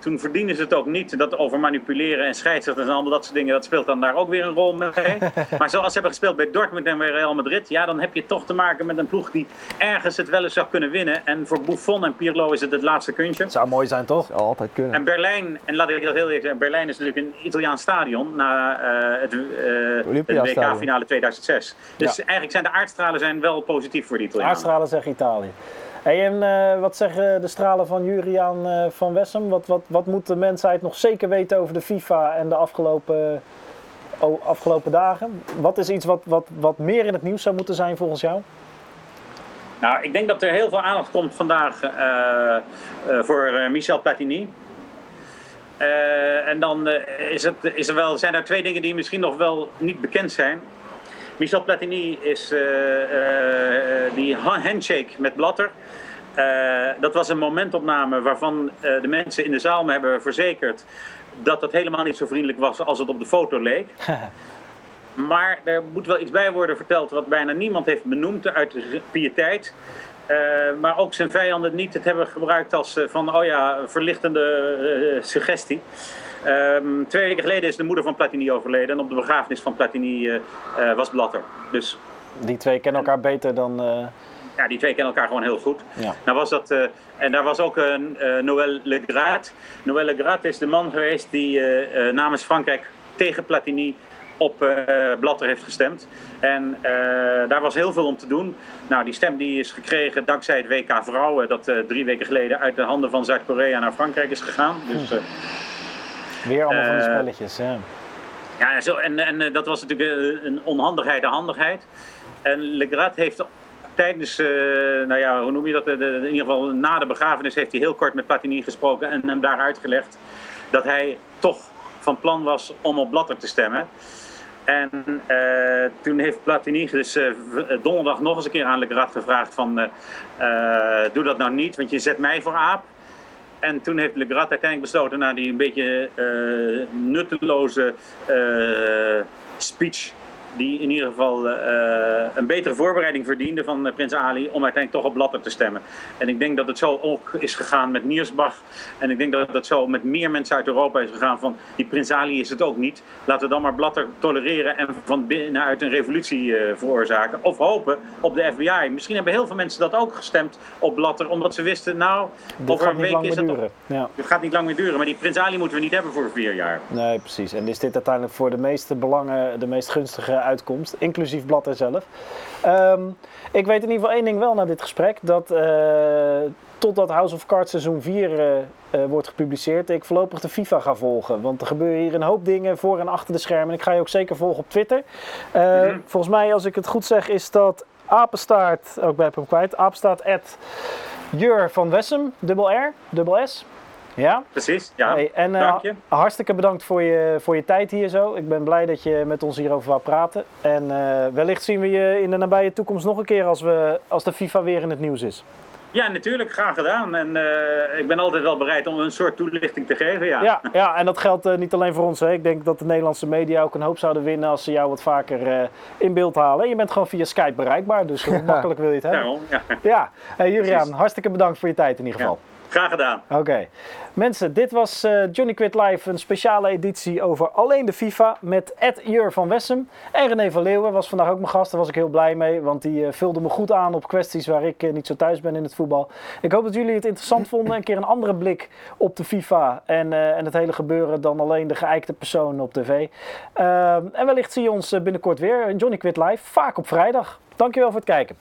Toen verdienen ze het ook niet. Dat over manipuleren en scheidsrechters en allemaal dat soort dingen, dat speelt dan daar ook weer een rol mee. maar zoals ze hebben gespeeld bij Dortmund en bij Real Madrid, ja, dan heb je toch te maken met een ploeg die ergens het wel eens zou kunnen winnen. En voor Buffon en Pirlo is het het laatste kunstje. ja. Zou mooi zijn, toch? Zou altijd kunnen. En Berlijn, en laat ik dat heel eerlijk zeggen, Berlijn is natuurlijk een Italiaans stadion na eh, het, eh, het WK-finale 2006. Dus eigenlijk zijn de aardstralen zijn wel positief voor de Italianen. Aardstralen zegt Italië. Hey, en eh, wat zeggen de stralen van Juriaan eh, van Wessem? Wat, wat, wat moet de mensheid nog zeker weten over de FIFA en de afgelopen, oh, afgelopen dagen? Wat is iets wat, wat, wat meer in het nieuws zou moeten zijn volgens jou? Nou, ik denk dat er heel veel aandacht komt vandaag eh, voor Michel Platini. En dan is het, is er wel, zijn er twee dingen die misschien nog wel niet bekend zijn. Michel Platini is die ha- handshake met Blatter. Eh, dat was een momentopname waarvan eh, de mensen in de zaal me hebben verzekerd dat dat helemaal niet zo vriendelijk was als het op de foto leek. Maar er moet wel iets bij worden verteld wat bijna niemand heeft benoemd uit de piëteit. Eh, maar ook zijn vijanden niet het hebben gebruikt als van, oh ja, verlichtende suggestie. Ehm, twee weken geleden is de moeder van Platini overleden en op de begrafenis van Platini was Blatter. Dus Die twee kennen elkaar beter dan. Ja, die twee kennen elkaar gewoon heel goed. Ja. Nou was dat, eh, en daar was ook een eh Noël Le Grat. Noël Le Grat is de man geweest die eh, namens Frankrijk tegen Platini op uh, Blatter heeft gestemd. En uh, daar was heel veel om te doen. Nou, die stem die is gekregen dankzij het WK Vrouwen, dat uh, drie weken geleden uit de handen van Zuid-Korea naar Frankrijk is gegaan. Dus, Weer allemaal van die spelletjes, ja. Ja, zo, en, en dat was natuurlijk een onhandigheid, een handigheid. En Legrat heeft tijdens, uh, nou ja, hoe noem je dat, in ieder geval na de begrafenis heeft hij heel kort met Platini gesproken en hem daar uitgelegd dat hij toch van plan was om op Blatter te stemmen. En uh, toen heeft Platini dus uh, donderdag nog eens een keer aan Legrat gevraagd van doe dat nou niet, want je zet mij voor aap. En toen heeft Legrat uiteindelijk besloten, na die een beetje nutteloze speech die in ieder geval uh, een betere voorbereiding verdiende van uh, Prins Ali om uiteindelijk toch op Blatter te stemmen. En ik denk dat het zo ook is gegaan met Niersbach. En ik denk dat het zo met meer mensen uit Europa is gegaan van die Prins Ali is het ook niet. Laten we dan maar Blatter tolereren en van binnenuit een revolutie uh, veroorzaken. Of hopen op de FBI. Misschien hebben heel veel mensen dat ook gestemd op Blatter omdat ze wisten nou Dit over gaat een niet week lang is meer het duren. Ja. Het gaat niet lang meer duren, maar die Prins Ali moeten we niet hebben voor vier jaar. Nee, precies. En is dit uiteindelijk voor de meeste belangen de meest gunstige uitkomst, inclusief Blatter zelf. Um, ik weet in ieder geval één ding wel na dit gesprek, dat uh, totdat House of Cards seizoen 4 uh, uh, wordt gepubliceerd, ik voorlopig de FIFA ga volgen. Want er gebeuren hier een hoop dingen voor en achter de schermen. Ik ga je ook zeker volgen op Twitter. Mm -hmm. Volgens mij, als ik het goed zeg, is dat apenstaart, ook oh, bij hem kwijt, apenstaart at Jur van Wessem, dubbel R, dubbel S. Ja? Precies, ja. Hey, en uh, Dank je. hartstikke bedankt voor je, voor je tijd hier zo. Ik ben blij dat je met ons hierover wou praten. En uh, wellicht zien we je in de nabije toekomst nog een keer als, we, als de FIFA weer in het nieuws is. Ja, natuurlijk. Graag gedaan. En uh, ik ben altijd wel bereid om een soort toelichting te geven, ja. Ja, ja en dat geldt uh, niet alleen voor ons. Hè. Ik denk dat de Nederlandse media ook een hoop zouden winnen als ze jou wat vaker uh, in beeld halen. Je bent gewoon via Skype bereikbaar, dus hoe makkelijk wil je het hebben? Daarom, ja. Ja, hey, Juriaan, hartstikke bedankt voor je tijd in ieder geval. Ja. Graag gedaan. Oké. Okay. Mensen, dit was uh, Johnny Quit Live, een speciale editie over alleen de FIFA met Ed Jur van Wessem. En René van Leeuwen was vandaag ook mijn gast, daar was ik heel blij mee, want die uh, vulde me goed aan op kwesties waar ik uh, niet zo thuis ben in het voetbal. Ik hoop dat jullie het interessant vonden, een keer een andere blik op de FIFA en, en het hele gebeuren dan alleen de geëikte personen op tv. Ehm, en wellicht zie je ons binnenkort weer, Johnny Quit Live, vaak op vrijdag. Dankjewel voor het kijken.